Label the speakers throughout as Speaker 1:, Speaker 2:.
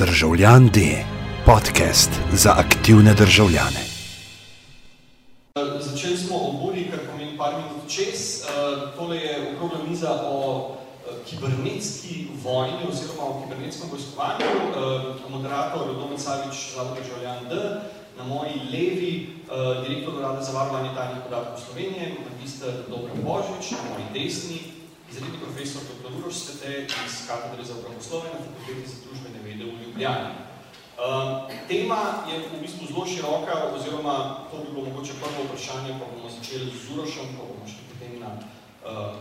Speaker 1: Državljan D, podcast za aktivne državljane.
Speaker 2: Začeli smo ob uri, kar pomeni par minut čez. Tole je okrogla miza o kibernetski vojni oziroma o kibernetskem vojskovanju. Moderator Rodomen Savič, Zavod državljan D, na moji levi direktor Urada za varovanje tajnih podatkov Slovenije, magister Dobro Božič, na moji desni izredni profesor dr. Uroš Svete iz katedre za pravoslovje na Fakulteti za družbene vede v Ljubljani. Uh, tema je v bistvu zelo široka, oziroma to bi bilo mogoče prvo vprašanje, pa bomo začeli z Urošem, pa bomo šli potem na uh,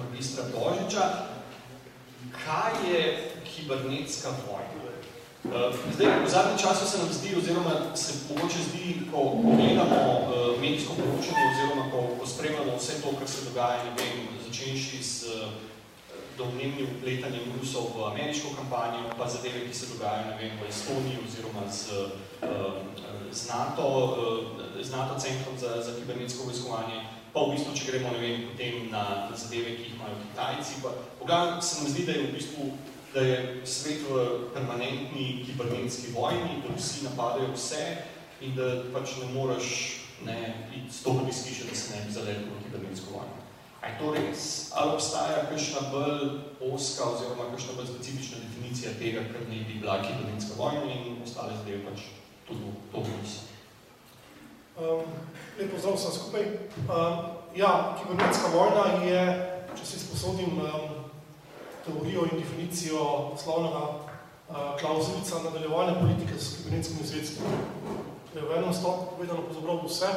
Speaker 2: magistra Božiča. Kaj je kibernetska vojna? Uh, zdaj, v zadnjem času se nam zdi, oziroma se mogoče zdi, ko gledamo uh, medijsko poročanje, oziroma ko, ko spremljamo vse to, kar se dogaja, ne vem, začenši s uh, domnevnim upletanjem Rusov v ameriško kampanjo, pa zadeve, ki se dogajajo, ne vem, v Estoniji, oziroma z, uh, z NATO, uh, z NATO centrom za, za kibernetsko vojskovanje, pa v bistvu, če gremo, ne vem, potem na, na zadeve, ki jih imajo Kitajci, pa pogledam, se nam zdi, da je v bistvu da je svet v permanentni kibernetski vojni, da vsi napadajo vse in da pač ne moreš ne, iti stopiti iz hiše, da se ne bi zaletel v kibernetsko vojno. A je to res? Ali obstaja kakšna bolj oska oziroma kakšna bolj specifična definicija tega, kar ne bi bila kibernetska vojna in ostale zadeve pač tudi to niso?
Speaker 3: Um, lep pozdrav vsem skupaj. Um, ja, kibernetska vojna je, če si sposodim um, teorijo in definicijo poslovnega uh, klauzulica nadaljevanja politike s kibernetskimi sredstvi. To je v enem stavku povedano pozabral vse,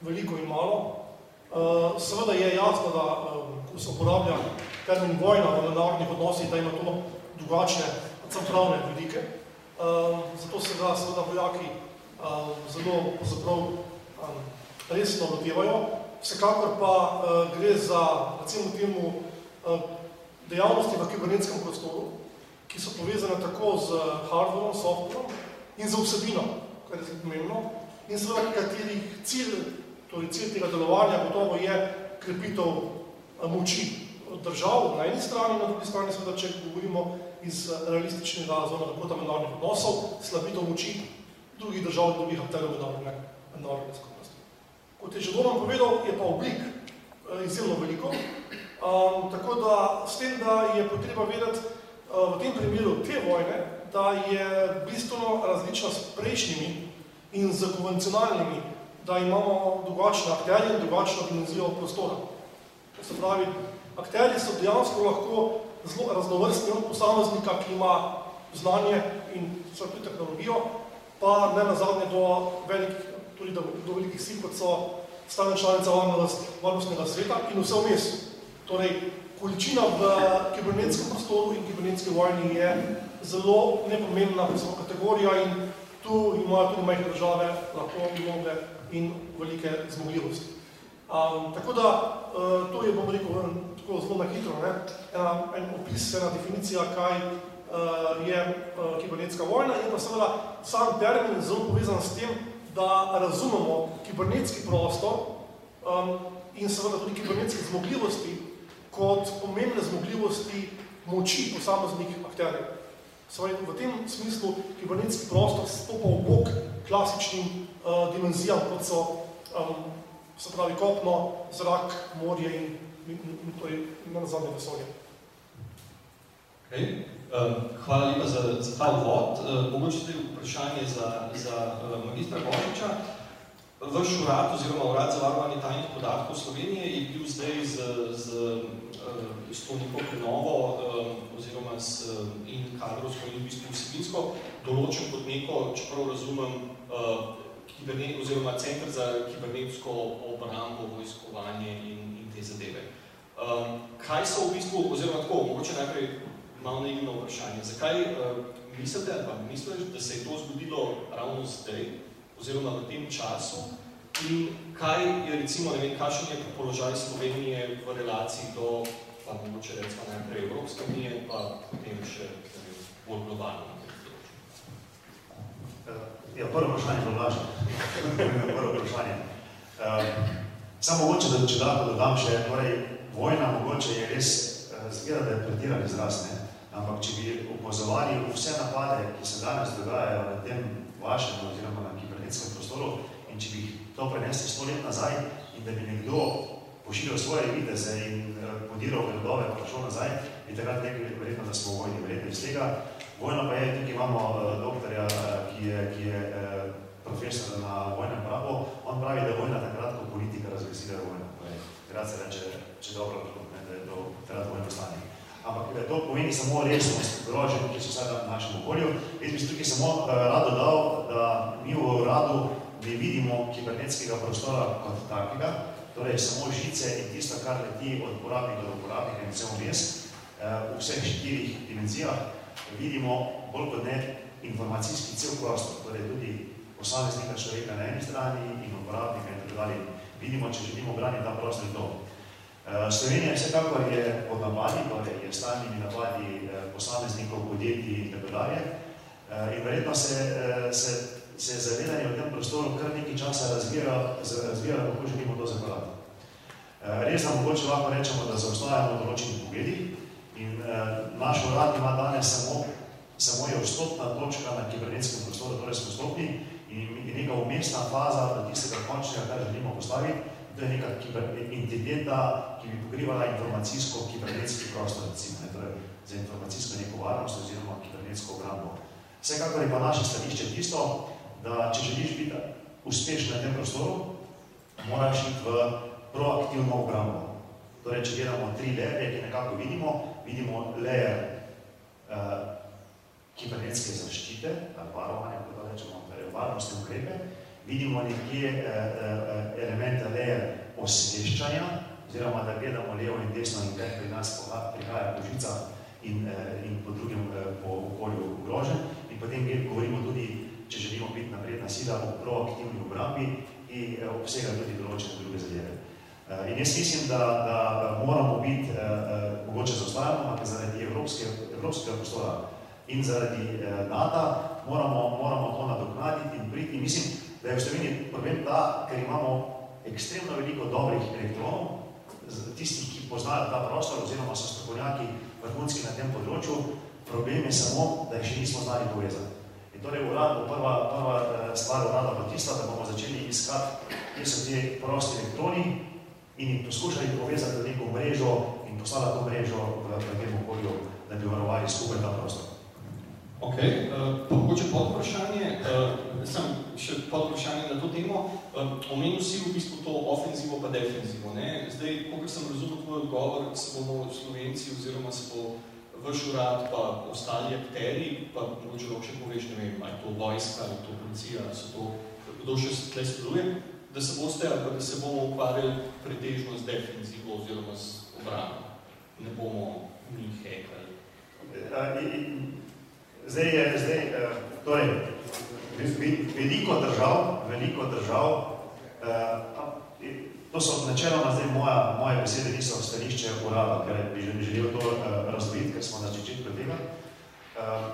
Speaker 3: veliko in malo. Uh, seveda je jasno, da um, ko se uporablja termin vojna v narodnih odnosih, da ima to drugačne centralne vidike. Zato se da seveda vojaki zelo pozabral resno lotevajo. Vsekakor pa gre za, recimo temu, dejavnosti v kibernetskem prostoru, ki so povezane tako z hardwareom, softwareom in z vsebino, kar je zelo pomembno, in seveda katerih cilj, torej cilj tega delovanja gotovo je krepitev moči držav na eni strani, na drugi strani seveda, če govorimo iz realističnega zona nakota mednarodnih odnosov, slabitev moči drugih držav in drugih akterjev mednarodne skupnosti. Kot je že Doman povedal, je pa oblik izjemno veliko, Um, tako da s tem, da je potreba vedeti uh, v tem primeru te vojne, da je bistveno različna s prejšnjimi in z konvencionalnimi, da imamo drugačne akterje in drugačno dimenzijo prostora. To se pravi, akterji so dejansko lahko zelo raznovrstni od posameznika, ki ima znanje in tudi tehnologijo, pa ne nazadnje do velikih, tudi do, velikih sil, kot so stane članice varnostnega sveta in vse vmes. Torej, količina v kibernetskem prostoru in kibernetski vojni je zelo nepomembna kategorija in tu imajo tudi majhne države lahko mnoge in velike zmogljivosti. Um, tako da, uh, to je, bom rekel, tako zelo na hitro, ne? Ena, en opis, ena definicija, kaj uh, je uh, kibernetska vojna in pa seveda sam termin zelo povezan s tem, da razumemo kibernetski prostor um, in seveda tudi kibernetske zmogljivosti kot pomembne zmogljivosti moči posameznih akterjev. Svoje, v tem smislu kibernetski prostor stopa v bok klasičnim uh, dimenzijam, kot so um, se pravi kopno, zrak, morje in, in, in, in to je na nazadnje vesolje.
Speaker 2: Okay. Um, hvala lepa za, za ta uvod. Uh, mogoče zdaj vprašanje za, za uh, magistra Božiča. Vaš urad oziroma urad za varovanje tajnih podatkov Slovenije je bil zdaj z, z, z to neko prenovo oziroma s, in kadrovsko in v bistvu vsebinsko določen kot neko, čeprav razumem, kibernet, oziroma centr za kibernetsko obrambo, vojskovanje in, in te zadeve. Kaj so v bistvu, oziroma tako, mogoče najprej malo naivno vprašanje, zakaj mislite, ali mislite, da se je to zgodilo ravno zdaj, oziroma v tem času in kaj je recimo, ne vem, kakšen je položaj Slovenije v relaciji do, pa mogoče recimo najprej Evropske unije, pa potem še vem, bolj globalno.
Speaker 4: Ja, prvo vprašanje je vlažno. prvo vprašanje. Um, samo mogoče, da če da dodam še, torej, vojna mogoče je res, zgleda, da je pretiran izraz, ne? Ampak, če bi opozovali vse napade, ki se danes dogajajo na tem vašem oziroma na kibernetskem prostoru in če bi to prenesli sto let nazaj in da bi nekdo pošiljal svoje viteze in uh, podiral gradove pa šel nazaj, bi takrat nekaj verjetno, da smo vojni verjetno iz tega. Vojno pa je, tukaj imamo uh, doktorja, uh, ki je, ki je profesor na vojnem pravu, on pravi, da je vojna takrat, ko politika razglasira vojno. Takrat se reče, če dobro, ne, da je to takrat vojno stanje. Ampak to pomeni samo resnost grožen, ki so vsaj v našem okolju. Jaz bi tukaj samo uh, rad dodal, da mi v uradu ne vidimo kibernetskega prostora kot takega, torej samo žice in tisto, kar leti od uporabnika do uporabnika in vsem vmes, uh, v vseh štirih dimenzijah, vidimo bolj kot ne informacijski cel prostor, torej tudi posameznika človeka na eni strani in uporabnika in tako dalje. Vidimo, če želimo braniti ta prostor in to. Eh, Slovenija vsekakor je pod napadi, torej je stalnimi napadi eh, posameznikov, podjetij in tako dalje. Eh, in verjetno se, se, se zavedanje v tem prostoru kar nekaj časa razvira, razvira kako želimo to zakonati. Res nam mogoče lahko rečemo, da zaostajamo določeni pogledi in naš urad ima danes samo, samo je vstopna točka na kibernetskem prostoru, torej smo vstopni in neka umestna faza tistega končnega, kar želimo postaviti, to je neka intendenta, ki bi pokrivala informacijsko-kibernetski prostor, recimo, ne, torej za informacijsko neko varnost oziroma kibernetsko obrambo. Vsekakor je pa naše stališče tisto, da če želiš biti uspešen na tem prostoru, moraš iti v proaktivno obrambo. Torej, če gledamo tri leje, ki nekako vidimo, vidimo leje uh, kibernetske zaščite, ali varovanja, kot rečemo, torej varnostne ukrepe, vidimo nekje eh, eh, elemente leje osveščanja, oziroma da gledamo levo in desno in kaj pri nas prihaja po žicah in, eh, in po drugem eh, po okolju grožen. In potem govorimo tudi, če želimo biti napredna sila v proaktivni obrambi in eh, obsega tudi določene druge zadeve. In jaz mislim, da, da moramo biti, mogoče zaostajamo, ampak zaradi evropske, evropskega prostora in zaradi NATO moramo, moramo to nadoknaditi in priti. Mislim, da je v Sloveniji problem ta, ker imamo ekstremno veliko dobrih elektronov, tistih, ki poznajo ta prostor oziroma so strokovnjaki vrhunski na tem področju, problem je samo, da jih še nismo znali povezati. In torej urad bo prva, prva eh, stvar urada bo tista, da bomo začeli iskati, kje so te prosti elektroni in jih poskušali povezati v neko mrežo in poslala to mrežo v, v tem okolju, da bi varovali skupaj ta prostor.
Speaker 2: Ok, uh, pa mogoče pod vprašanje, uh, sem še pod vprašanje na to temo, uh, omenil si v bistvu to ofenzivo pa defenzivo, ne? Zdaj, koliko sem razumel tvoj odgovor, se bomo Slovenci oziroma se bo vaš urad pa ostali akteri, pa mogoče lahko še poveš, ne vem, ali to vojska, ali to policija, ali so to, kdo še tle sodeluje, da se boste, ali da se bomo ukvarjali pretežno z defenzivo oziroma z obrano, ne bomo mi hekali.
Speaker 4: Zdaj je, zdaj, uh, torej, veliko držav, veliko držav, uh, to so načeloma zdaj moja, moje besede niso stališče urada, ker bi želel to uh, razviti, ker smo na začetku tega.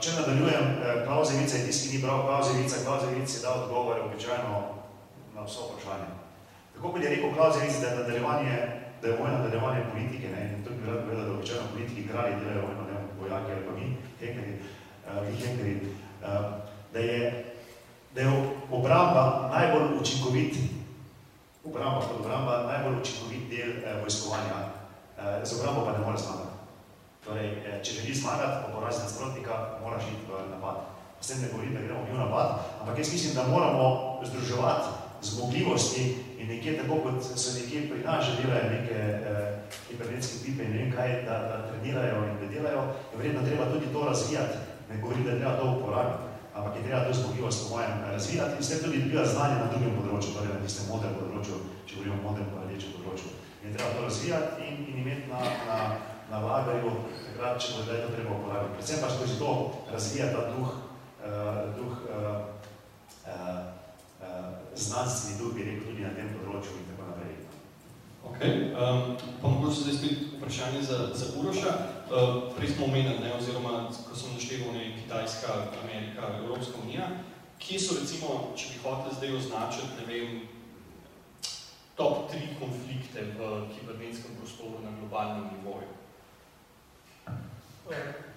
Speaker 4: Če nadaljujem, Klauzevica je tisti, ki ni bral Klauzevica, Klauzevica je dal odgovore običajno na vso vprašanje. Tako kot je rekel Klauzevica, da je nadaljevanje, da je vojna nadaljevanje politike, ne, in to bi rad povedal, da običajno politiki kralji delajo vojno, ne, vojaki ali pa mi, hekneri, Henry, uh, da je, da je obramba najbolj učinkovit, obramba kot obramba najbolj učinkovit del uh, vojskovanja, z obrambo pa ne more zmagati. Torej, če želi zmagati, pa porazi nasprotnika, moraš iti v napad. S tem ne govorim, da gremo v napad, ampak jaz mislim, da moramo združevati zmogljivosti in nekje tako, kot so nekje pri nas že delajo neke uh, kibernetske tipe in ne vem kaj, da, da trenirajo in da delajo, je vredno treba tudi to razvijati ne govorim, da je treba to uporabiti, ampak je treba to zmogljivost po mojem razvijati in s tem tudi dobiva znanje na drugem področju, torej na tistem modrem področju, če govorimo o modrem rdečem področju. In je treba to razvijati in, in imeti na, na, na lagarju, takrat, če bo to treba uporabiti. Predvsem pa skozi to razvija ta duh, uh, duh uh, uh, uh, znanstveni duh, bi rekel, tudi na tem področju in
Speaker 2: Ok, um, pa mogoče zdaj spet vprašanje za, za Uroša. Uh, prej smo omenili, ne, oziroma ko sem našteval ne, Kitajska, Amerika, Evropska unija, kje so recimo, če bi hoteli zdaj označiti, ne vem, top tri konflikte v kibernetskem prostoru na globalnem nivoju?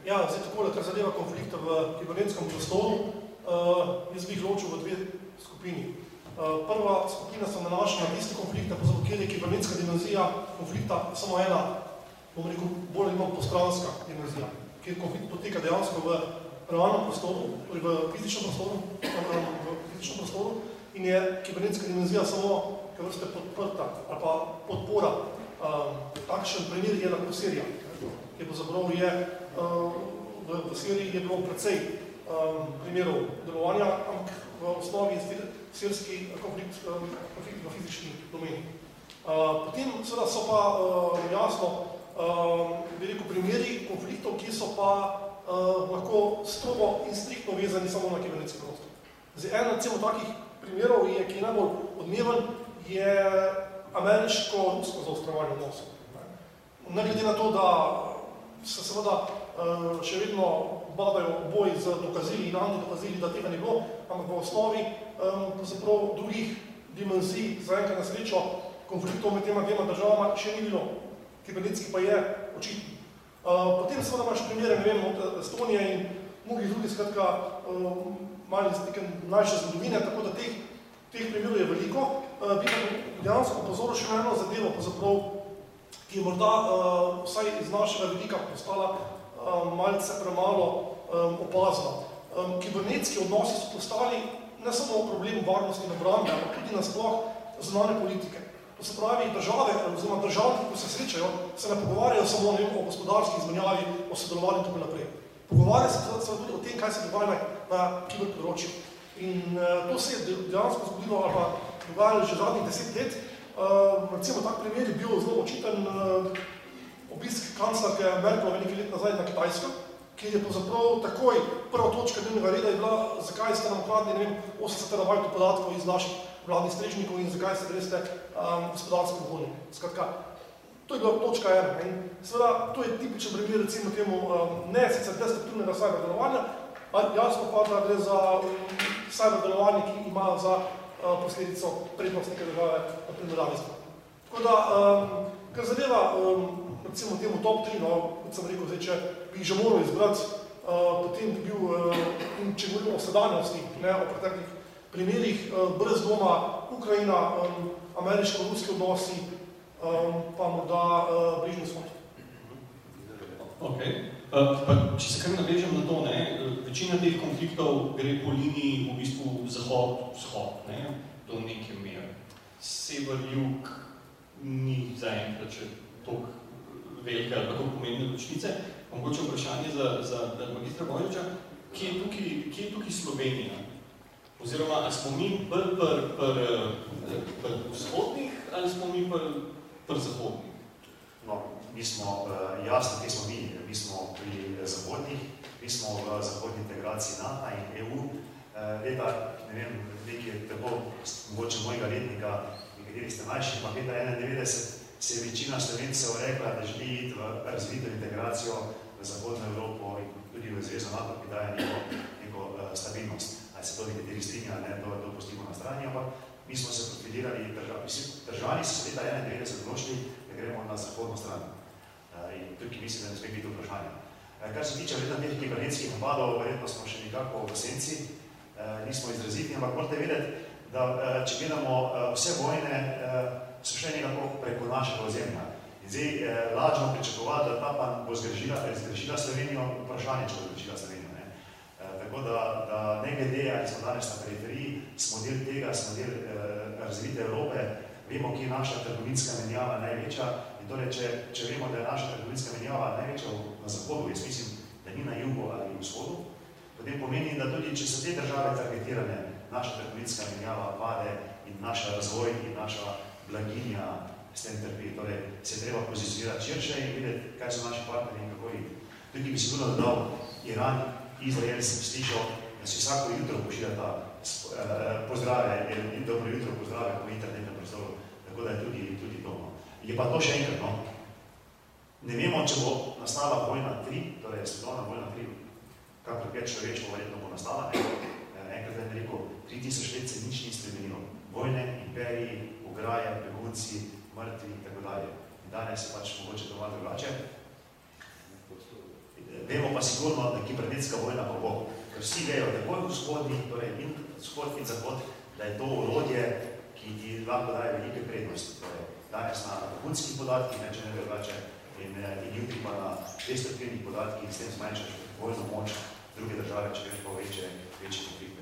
Speaker 3: Ja, zdaj tako, kar zadeva konflikta v kibernetskem prostoru, uh, jaz bi jih ločil v dve skupini. Uh, prva skupina se nanaša na tiste konflikte, kjer je kibernetska dimenzija konflikta samo ena, bom rekel, bolj ima postranska dimenzija, kjer konflikt poteka dejansko v realnem prostoru, torej v fizičnem prostoru, v fizičnem prostoru in je kibernetska dimenzija samo, ker vrste podprta ali pa podpora. Um, takšen primer je lahko Sirija, ki bo zabrav je v, v Siriji je bilo precej um, primerov delovanja, ampak v osnovi sirski konflikt, um, konflikt v fizični domeni. Uh, potem seveda so pa jasno veliko primeri konfliktov, ki so pa lahko strogo in striktno vezani samo na kibernetski prostor. Zdaj, ena recimo takih primerov, je, ki je najbolj odmeven, je ameriško-rusko zaostrovanje odnosov. Ne glede na to, da se seveda Eh, še vedno badajo boj z dokazili in antidokazili, da tega ne bilo, ampak v osnovi um, drugih dimenzij, za enkrat na srečo, konfliktov med tema dvema državama še ni bilo. Kibernetski pa je očitno. Uh, potem seveda imaš primere, ne vem, od Estonije in mnogih drugih, skratka, um, mali z neke mlajše zgodovine, tako da teh, teh primerov je veliko. Uh, bi pa dejansko pozoril še na eno zadevo, ki je morda uh, vsaj iz našega vidika postala um, malce premalo um, opazno. Um, kibernetski odnosi so postali ne samo problem varnosti in obrambe, ampak tudi nasploh znane politike. To se pravi, države, oziroma državni, ko se srečajo, se ne pogovarjajo samo ne vem, o gospodarski izmenjavi, o sodelovanju in tako naprej. Pogovarjajo se tudi o tem, kaj se dogaja na, na kiber področju. In uh, to se je dejansko zgodilo ali pa dogajalo že zadnjih deset let. Uh, recimo, tak primer je bil zelo očiten uh, obisk kanclerke Merkelove nekaj let nazaj na Kitajsko, kjer je pravzaprav takoj prva točka dnevnega reda je bila, zakaj ste nam ukradli, ne vem, 80 terabajtov podatkov iz naših vladnih strežnikov in zakaj ste greste um, gospodarsko voljni. Skratka, to je bila točka ena. In seveda, to je tipičen primer recimo temu um, ne sicer destrukturnega cyber delovanja, jasno pa, da gre za um, cyber delovanje, ki ima za uh, posledico prednost neke države na primerjavstva. Tako da, um, kar zadeva um, recimo temu top 3, no, kot sem rekel, zdaj, če bi že moral izbrati, uh, potem bi bil, uh, in če govorimo o sedanjosti, ne, o preteklih primerih, uh, brez doma Ukrajina, um, ameriško-ruski odnosi, um, pa morda uh, bližnji vzhod.
Speaker 2: Ok. Uh, pa, če se kar navežem na to, ne, večina teh konfliktov gre po liniji v bistvu zahod-vzhod, ne, do neke mere. Sever-jug ni zaenkrat še toliko velike ali tako pomembne ločnice. Mogoče vprašanje za, za magistra Bojoča, kje je tukaj, kje je tukaj Slovenija? Oziroma, ali smo mi bolj pr, pr, pr vzhodnih ali smo mi pr, pr zahodnih?
Speaker 4: No, mi smo, uh, jasno, kje smo mi, mi smo pri zahodnih, mi smo v zahodni integraciji NATO in EU. Eh, leta, ne vem, nekaj tako, mogoče mojega letnika, nekateri ste mlajši, pa leta 91, se je večina slovencev rekla, da želi iti v razvito integracijo v Zahodno Evropo in tudi v Zvezo NATO, ki daje neko, neko uh, stabilnost. Ali se to nekateri strinja, ne, to, to pustimo na strani, ampak mi smo se profilirali, državni so se leta 91 odločili, da gremo na zahodno stran. Uh, in tukaj mislim, da ne sme biti vprašanje. Uh, kar se tiče vreda teh kibernetskih napadov, verjetno smo še nekako v senci, uh, nismo izraziti, ampak morate vedeti, da če gledamo vse vojne, so še nekako preko našega ozemlja. In zdaj eh, lažno pričakovati, da ta pa bo zgrešila, zgrešila Slovenijo, vprašanje, če bo zgrešila Slovenijo. Ne? Eh, tako da, da ne glede, ali smo danes na periferiji, smo del tega, smo del eh, razvite Evrope, vemo, ki je naša trgovinska menjava največja. In torej, če, če vemo, da je naša trgovinska menjava največja na zahodu, jaz mislim, da ni na jugu ali v vzhodu, potem pomeni, da tudi, če so te države targetirane, naša trgovinska menjava pade in naša razvoj in naša blaginja s tem trpi. Torej, se je treba pozicionirati širše in videti, kaj so naši partnerji in kako iti. Tukaj bi sigurno dodal Iran, Izrael sem slišal, da si vsako jutro pošiljata uh, pozdrave in dobro jutro pozdrave po internetnem prostoru. Tako da je tudi, tudi to. No. Je pa to še enkrat, no. Ne vemo, če bo nastala vojna 3, torej svetovna vojna 3, kakor pet človeštvo verjetno bo nastala? Eh, enkrat je rekel, 3000 let se nič ni spremenilo. Vojne, begunci, mrtvi in tako dalje. Danes je pač mogoče to malo drugače. vemo pa sigurno, da kibernetska vojna pa bo. Ker vsi vejo, da je vzhodni, torej in vzhod in zahod, da je to urodje, ki ti lahko daje velike prednosti. Torej, danes na vrhunskih podatkih, ne, če ne drugače, in, eh, in jutri pa na destruktivnih podatkih in s tem zmanjšaš vojno moč druge države, če veš pa večje, večje konflikte.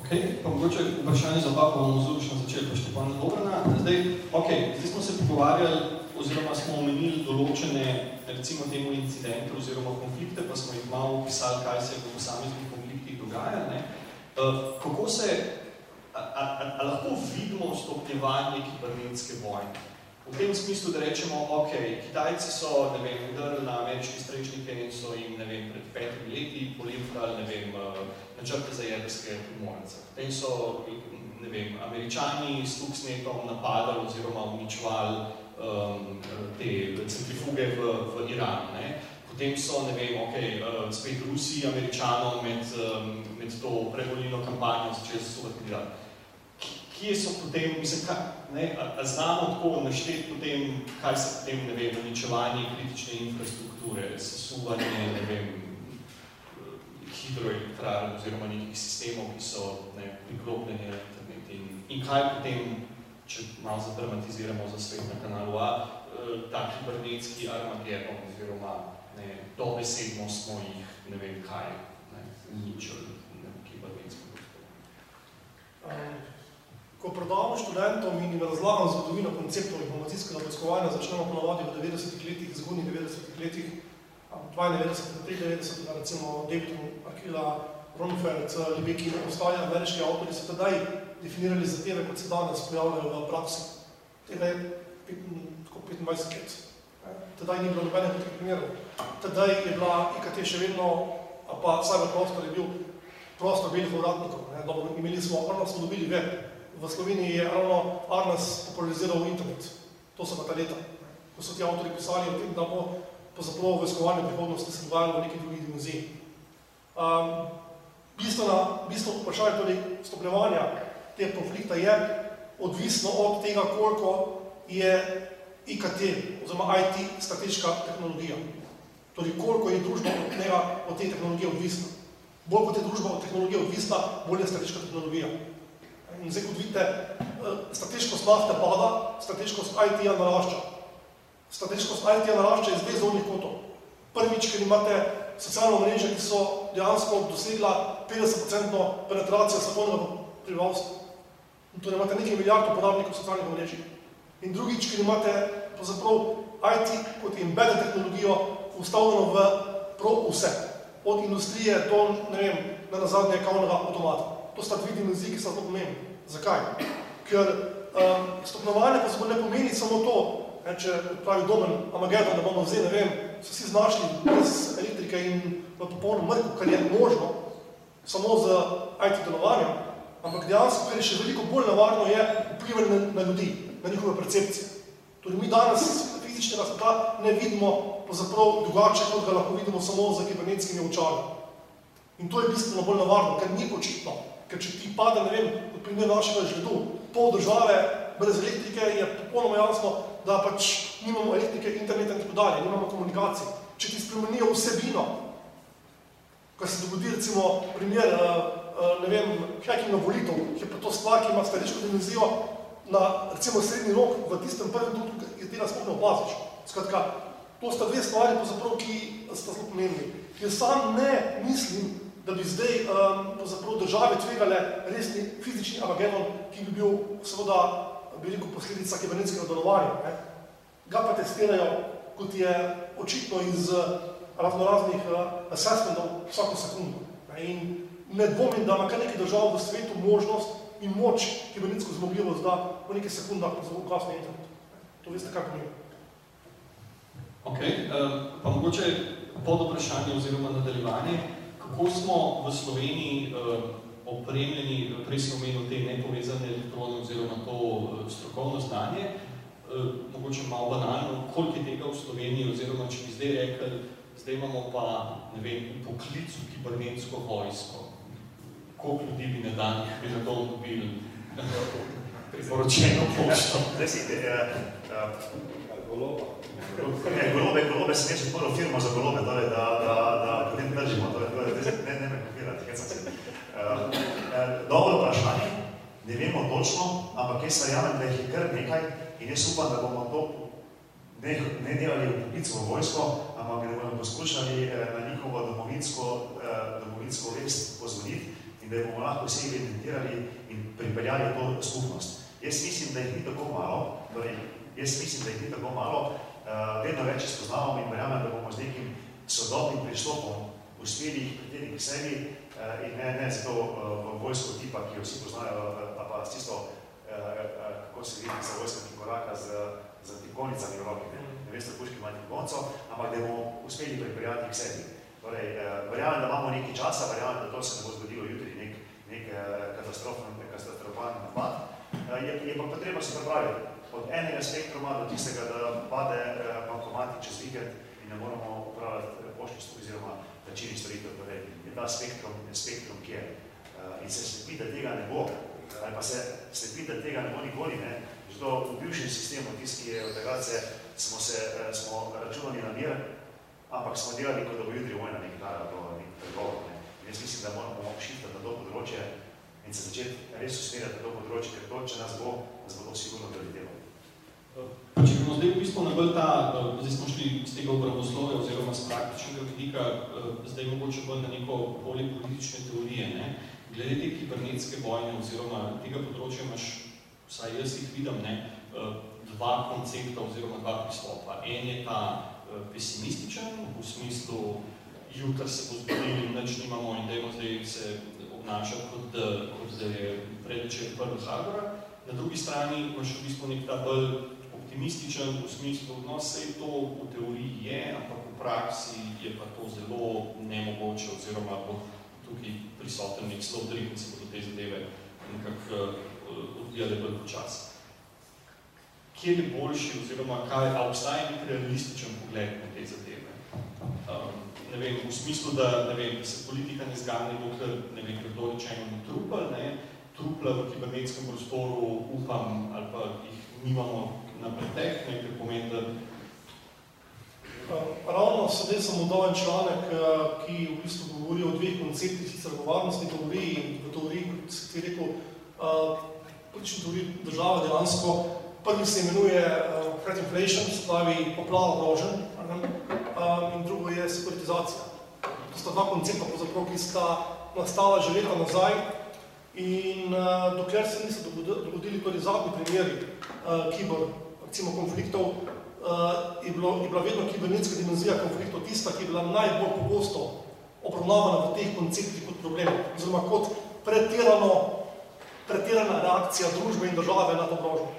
Speaker 2: Ok, pa mogoče vprašanje za oba, pa bomo zelo začeli pa Štepana Dobrana. Zdaj, ok, zdaj smo se pogovarjali oziroma smo omenili določene, recimo temu incidente oziroma konflikte, pa smo jih malo opisali, kaj se v posameznih konfliktih dogaja. Ne? Uh, kako se, a, a, a, lahko vidimo stopnjevanje kibernetske vojne? V tem smislu, da rečemo, ok, Kitajci so, ne vem, udrli na ameriške strešnike in so jim, ne vem, pred petimi leti polemkali, ne vem, uh, načrte za jedrske primornice. Potem so, ne vem, američani s Tuxnetom napadali oziroma uničevali um, te centrifuge v, v Iranu. Ne. Potem so, ne vem, ok, uh, spet Rusi, Američanom med, um, med to prevolilno kampanjo začeli kandidat. Kje so potem, mislim, kaj, ne, a, a znamo tako našteti potem, kaj se potem, ne vem, uničevanje kritične infrastrukture, sesuvanje, ne vem, hidroelektrarn oziroma nekih sistemov, ki so ne, priklopljeni na internet in, in kaj potem če malo zadramatiziramo za svet na kanalu A, eh, ta kibernetski Armageddon, oziroma ne, dobesedno smo jih, ne vem kaj, ne, ničeli na kibernetsko
Speaker 3: um, Ko predavamo študentom in jim razlagam zgodovino konceptov informacijskega poiskovanja, začnemo ponovadi v 90-ih letih, zgodnjih 90-ih letih, 92, 93, recimo David Arkila, Ronfeld, Libeki in ostali ameriški avtori so tedaj definirali zadeve, kot se danes pojavljajo v praksi. Tega je 25 let. Tedaj ni bilo nobenih teh primerov. Tedaj je bila IKT še vedno, pa cyber prostor je bil prostor belih vratnikov. Dobro, imeli smo, Arnas smo dobili web. V Sloveniji je ravno Arnas populariziral internet. To so pa ta leta. Ko so ti avtori pisali o tem, da bo po zapravo vojskovanje prihodnosti se dogajalo v neki drugi dimenziji. Um, bistveno, bistveno vprašanje torej stopnjevanja tega konflikta je odvisno od tega, koliko je IKT oziroma IT strateška tehnologija. Torej, koliko je družba od, tega, od te tehnologije odvisna. Bolj kot je družba od tehnologije odvisna, bolj je strateška tehnologija. In zdaj, kot vidite, eh, strateškost nafte pada, strateškost IT-ja narašča. Strateškost IT-ja narašča iz dve zornih kotov. Prvič, ker imate socialno mreže, ki so dejansko dosegla 50% penetracijo svetovnega prebivalstva. Torej imate nekaj milijard uporabnikov socialnih omrežij. In drugič, ker imate pravzaprav IT kot embedded tehnologijo ustavljeno v prav vse. Od industrije do, ne vem, na nazadnje kavnega avtomata. To sta dve dimenziji, ki sta zelo pomembni. Zakaj? Ker um, stopnovanje pa ne pomeni samo to, ne, če pravi domen Amagedon, da bomo vzeli, ne vem, so vsi znašli brez elektrike in v popolnem mrku, kar je možno, samo z IT delovanjem, ampak dejansko, kar je še veliko bolj navarno, je vplivanje na, ljudi, na njihove percepcije. Torej, mi danes fizičnega sveta ne vidimo zaprav drugače, kot ga lahko vidimo samo za kibernetskimi očali. In to je bistveno bolj navarno, ker ni očitno. Ker če ti pade, ne vem, kot primer našega žledu, pol države brez elektrike, je popolnoma jasno, da pač nimamo elektrike, interneta in tako dalje, nimamo komunikacije. Če ti spremenijo vsebino, kar se dogodi recimo primer, uh, Eh, ne vem, hacking na volitev, ki je pa to stvar, ki ima strateško dimenzijo na, recimo, srednji rok, v tistem prvem trenutku, ki tega sploh ne opaziš. Skratka, to sta dve stvari, pozaprav, ki sta zelo pomembni. Jaz sam ne mislim, da bi zdaj um, države tvegale resni fizični amagenon, ki bi bil seveda veliko posledica kibernetskega delovanja. Ne? Ga pa testirajo, kot je očitno iz razno raznih uh, assessmentov vsako sekundo. Ne? In ne dvomim, da ima kar nekaj držav v svetu možnost in moč kibernetsko zmogljivost, da v nekaj sekundah zelo glasno internet. To veste, kako mi.
Speaker 2: Ok, um, pa mogoče pod vprašanje oziroma nadaljevanje, kako smo v Sloveniji um, opremljeni, prej sem omenil te nepovezane elektrone oziroma to uh, strokovno znanje, uh, mogoče malo banalno, koliko je tega v Sloveniji oziroma če bi zdaj rekli, zdaj imamo pa, ne vem, poklicu kibernetsko vojsko, koliko ljudi bi na dan bi na to dobili? Priporočeno pošto.
Speaker 4: Zdaj si, eh, eh,
Speaker 5: goloba.
Speaker 4: Ne, golobe, golobe sem jaz odprl firmo za golobe, torej, da, da, da potem držimo, torej, torej, ne, ne me kopirati, kaj sem se. Uh, dobro vprašanje, ne vemo točno, ampak jaz verjamem, da jih je kar nekaj in jaz upam, da bomo to ne, ne delali v v vojsko, ampak da bomo poskušali eh, na njihovo domovinsko, domovinsko vest pozvoniti in da bomo lahko vse evidentirali in pripeljali to skupnost. Jaz mislim, da jih ni tako malo, torej, jaz mislim, da jih ni tako malo, uh, vedno več spoznavamo in verjamem, da bomo z nekim sodobnim pristopom uspeli jih pritegniti k sebi uh, in ne, ne zato uh, vojsko tipa, ki jo vsi poznajo, pa s tisto, uh, kako se vidi za vojska, ki koraka z, z tikonicami v roki, ne, ne veste, puški ima tikonco, ampak da bomo uspeli pripeljati k sebi. Torej, uh, verjamem, da imamo nekaj časa, verjamem, da to se ne bo zgodilo jutri, nek, nek uh, katastrofan, katastrofan napad, uh, je, je pa potrebno se pripraviti od enega spektruma do tistega, da pade eh, bankomati čez vikend in ne moramo upravljati eh, poštnih oziroma plačilnih storitev. Torej, je ta spektrum, je spektrum, ki je. Uh, in se slepi, da tega ne bo, ali pa se slepi, da tega ne bo nikoli, ne. Zato v bivšem sistemu, tisti, ki je od tega se, smo se, smo računali na mir, ampak smo delali, kot da bo jutri vojna nekaj dala do nekaj pregovor. Ne. In jaz mislim, da moramo šiftati na to področje in se začeti res usmerjati na to področje, ker to, če nas bo, nas bo to sigurno prelitelo.
Speaker 2: Če bomo zdaj v bistvu nabolj ta, zdaj smo šli z tega obravnoslove oziroma z praktičnega vidika, zdaj mogoče bolj na neko polje politične teorije. Ne? Glede te kibernetske vojne oziroma tega področja imaš, vsaj jaz jih vidim, ne, dva koncepta oziroma dva pristopa. En je ta pesimističen, v smislu jutri se bo zgodili, nič nimamo in dajmo zdaj se obnašati, kot da, kot da je predvečer prvi Zagora. Na drugi strani imaš v bistvu nek ta bolj optimističen v smislu, no vse to v teoriji je, ampak v praksi je pa to zelo nemogoče oziroma bo tukaj prisoten nek slov drih in se bodo te zadeve nekako uh, odvijale bolj počas. Kje je boljši oziroma kaj, a obstaja nek realističen pogled na te zadeve? Um, ne vem, v smislu, da, ne vem, da se politika ne zgane, dokler, ne vem, kdo rečeno ni trupel, ne, trupla v kibernetskem prostoru upam ali pa jih nimamo na pretek, nekaj pomeni, da...
Speaker 3: Ravno sedaj sem odal en članek, eh, ki v bistvu govori o dveh konceptih, sicer v varnostni teoriji in v teoriji, kot si rekel, uh, politični teoriji države dejansko. Prvi se imenuje threat inflation, se pravi poplava grožen, in drugo je sekuritizacija. To sta dva koncepta, ki sta nastala že leta nazaj in uh, dokler se niso dogodili tudi zadnji primeri uh, kibor recimo konfliktov, uh, je, bilo, je bila vedno kibernetska dimenzija konfliktov tista, ki je bila najbolj pogosto obravnavana v teh konceptih kot problem, oziroma kot pretirano, pretirana reakcija družbe in države na to grožnjo.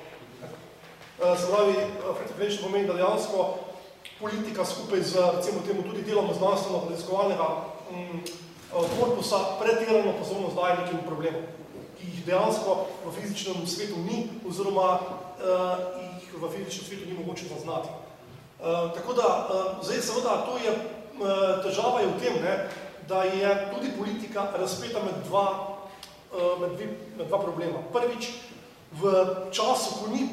Speaker 3: Uh, se pravi, Fred pomeni, da dejansko politika skupaj z, recimo temu, tudi delom znanstveno raziskovalnega um, korpusa pretirano pozornost daje nekim problemom, ki jih dejansko v fizičnem svetu ni, oziroma uh, v fizičnem svetu ni mogoče zaznati. Uh, tako da, uh, zdaj seveda, to je, uh, težava je v tem, ne, da je tudi politika razpeta med dva, uh, med, dvi, med dva problema. Prvič, v času, ko ni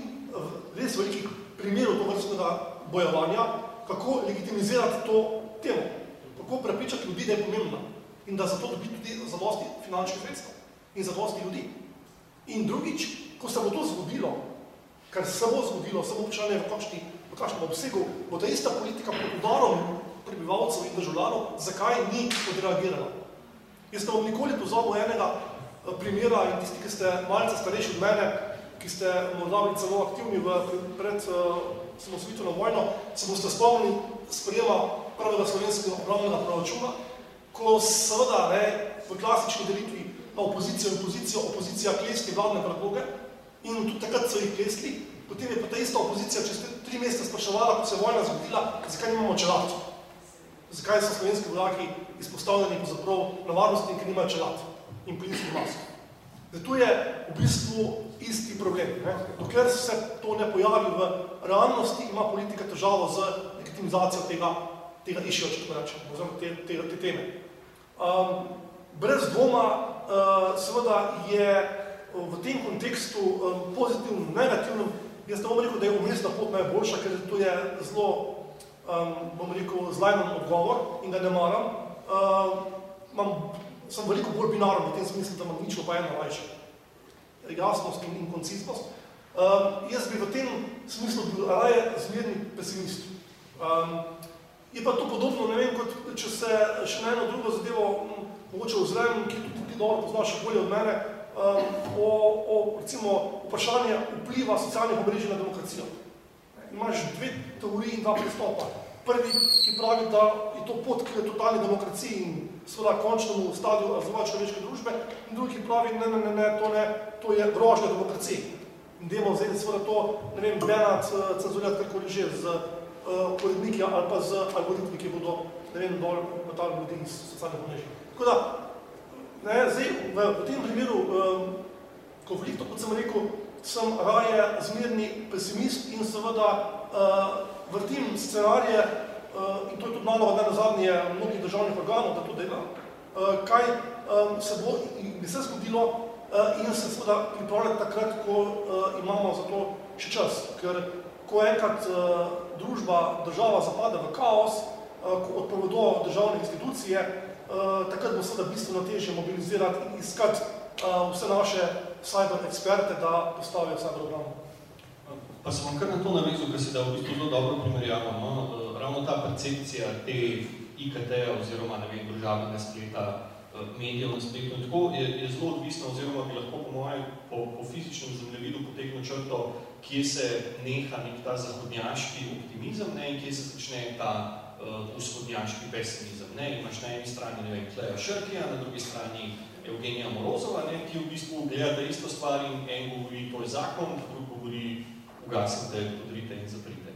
Speaker 3: res velikih primerov to vrstnega bojevanja, kako legitimizirati to temo, kako prepričati ljudi, da je pomembna in da zato dobi tudi zadosti finančnih sredstev in zadosti ljudi. In drugič, ko se bo to zgodilo, kar se bo zgodilo, samo vprašanje v kakšni, v kakšnem obsegu, bo ta ista politika pod udarom prebivalcev in državljanov, zakaj ni odreagirala. Jaz ste vam nikoli pozabil enega eh, primera in tisti, ki ste malce starejši od mene, ki ste morda bili celo aktivni v, pred uh, eh, samosvitveno vojno, se boste spomnili sprejema prvega slovenskega obravnega proračuna, ko seveda ne, v klasični delitvi na opozicijo in pozicijo, opozicija klesti vladne predloge, in tudi takrat so jih klesli, potem je pa ta ista opozicija čez tri mesece spraševala, ko se vojna zgodila, zakaj nimamo čelatov. Zakaj so slovenski vojaki izpostavljeni zaprav na varnosti in ker nimajo čelat in plinskih mask. Zato je v bistvu isti problem. Ne? Dokler se to ne pojavi v realnosti, ima politika težavo z legitimizacijo tega, tega išjo, če tako rečem, oziroma te, te, te teme. Um, brez dvoma, uh, seveda je v tem kontekstu um, pozitivnem, negativnem jaz ne bom rekel, da je umestna pot najboljša, ker to je zelo, um, bom rekel, zlajnen odgovor in ga ne maram. Uh, imam, sem veliko bolj binaren v tem smislu, da imam ničlo pa eno rajše. Jasnost in, in koncistnost. Um, jaz bi v tem smislu bil raje zmerni pesimist. Um, je pa to podobno, ne vem, kot če se še na eno drugo zadevo mogoče ozrem, ki tudi ti dobro poznaš bolje od mene, um, o, o recimo, vprašanje vpliva socialnih obrežij na demokracijo. Imaš dve teoriji in dva pristopa. Prvi, ki pravi, da je to pot k totalni demokraciji in seveda končnemu stadiju razvoja človeške družbe, in drugi, ki pravi, ne, ne, ne, ne, to ne, to je grožnja demokraciji. In dajmo zdaj seveda to, ne vem, benat, cenzurirati karkoli že z uh, uredniki ali pa z algoritmi, ki bodo, ne vem, dol metali ljudi iz socialnih omrežij. Tako da, ne, zdaj, v, v tem primeru um, konfliktu, kot sem rekel, sem raje zmerni pesimist in seveda uh, vrtim scenarije, uh, in to je tudi naloga na zadnje mnogih državnih organov, da to dela, uh, kaj um, se bo in bi se zgodilo uh, in se seveda pripravljati takrat, ko uh, imamo za to še čas. Ker ko enkrat uh, družba, država zapade v kaos, uh, ko odpovedo državne institucije, uh, takrat bo seveda bistveno težje mobilizirati in iskati uh, vse naše cyber eksperte, da postavijo cyber obrambo.
Speaker 2: Pa sem vam kar na to navezal, ker se da v bistvu zelo dobro primerjamo. No? Ravno ta percepcija te IKT-ja oziroma ne vem, družavnega spleta, medijev na spletu in tako je, je zelo odvisna oziroma bi lahko po mojem po, po fizičnem zemljevidu potegnil črto, kje se neha nek ta zahodnjaški optimizem ne, in kje se začne ta uh, vzhodnjaški pesimizem. Ne. Imaš na eni strani, ne vem, Kleja Šrkija, na drugi strani Evgenija Morozova, ne, ki v bistvu gleda isto stvar in en govori, to je zakon, drug govori, ugasite, podrite in zaprite.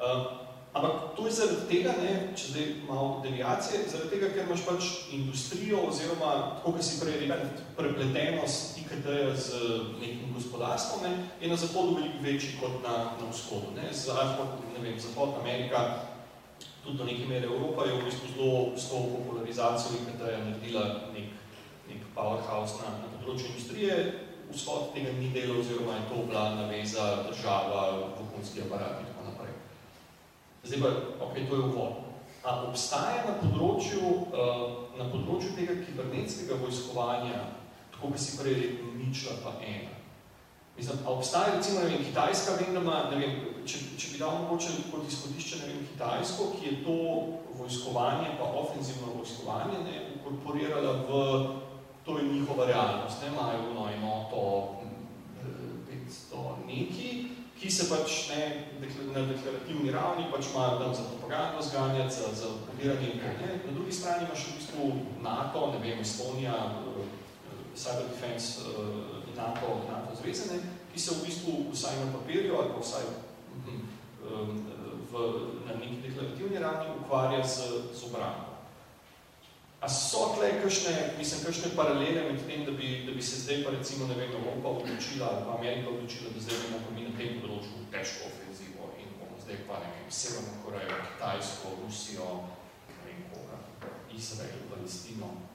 Speaker 2: Uh, ampak to je zaradi tega, ne, če zdaj malo deviacije, zaradi tega, ker imaš pač industrijo oziroma, tako kot si prej rekel, prepletenost IKT-ja z nekim gospodarstvom, ne, je na zahodu veliko večji kot na, na vzhodu. Ne. Zahod, ne vem, Zahod, Amerika, tudi do neke mere Evropa je v bistvu zelo s to popularizacijo IKT-ja naredila nek nek powerhouse na, na področju industrije, vzhod tega ni delal oziroma je to bila naveza država, vohunski aparat in tako naprej. Zdaj pa, ok, to je uvod. A obstaja na področju, uh, na področju tega kibernetskega vojskovanja, tako bi si prej rekel, ničla pa ena. Mislim, a obstaja recimo, ne vem, Kitajska, vem, da ima, ne vem, če, če bi dal mogoče kot izhodišče, ne vem, Kitajsko, ki je to vojskovanje, pa ofenzivno vojskovanje, ne, inkorporirala v to je njihova realnost, ne imajo no enoto 500 neki, ki se pač ne, na deklarativni ravni pač imajo tam za propagando zganjati, za, za podiranje in ne. Na drugi strani imaš v bistvu NATO, ne vem, Estonija, Cyber Defense in NATO, NATO zvezene, ki se v bistvu vsaj na papirju ali pa vsaj v, na neki deklarativni ravni ukvarja z, z obrambo. A so tle kakšne, mislim, kakšne paralele med tem, da bi, da bi se zdaj pa recimo, ne vem, Evropa odločila ali pa Amerika odločila, da zdaj bomo pa mi na tem področju težko ofenzivo in bomo zdaj pa, ne vem, Severno Korejo, Kitajsko, Rusijo, ne vem koga, Izrael, Palestino.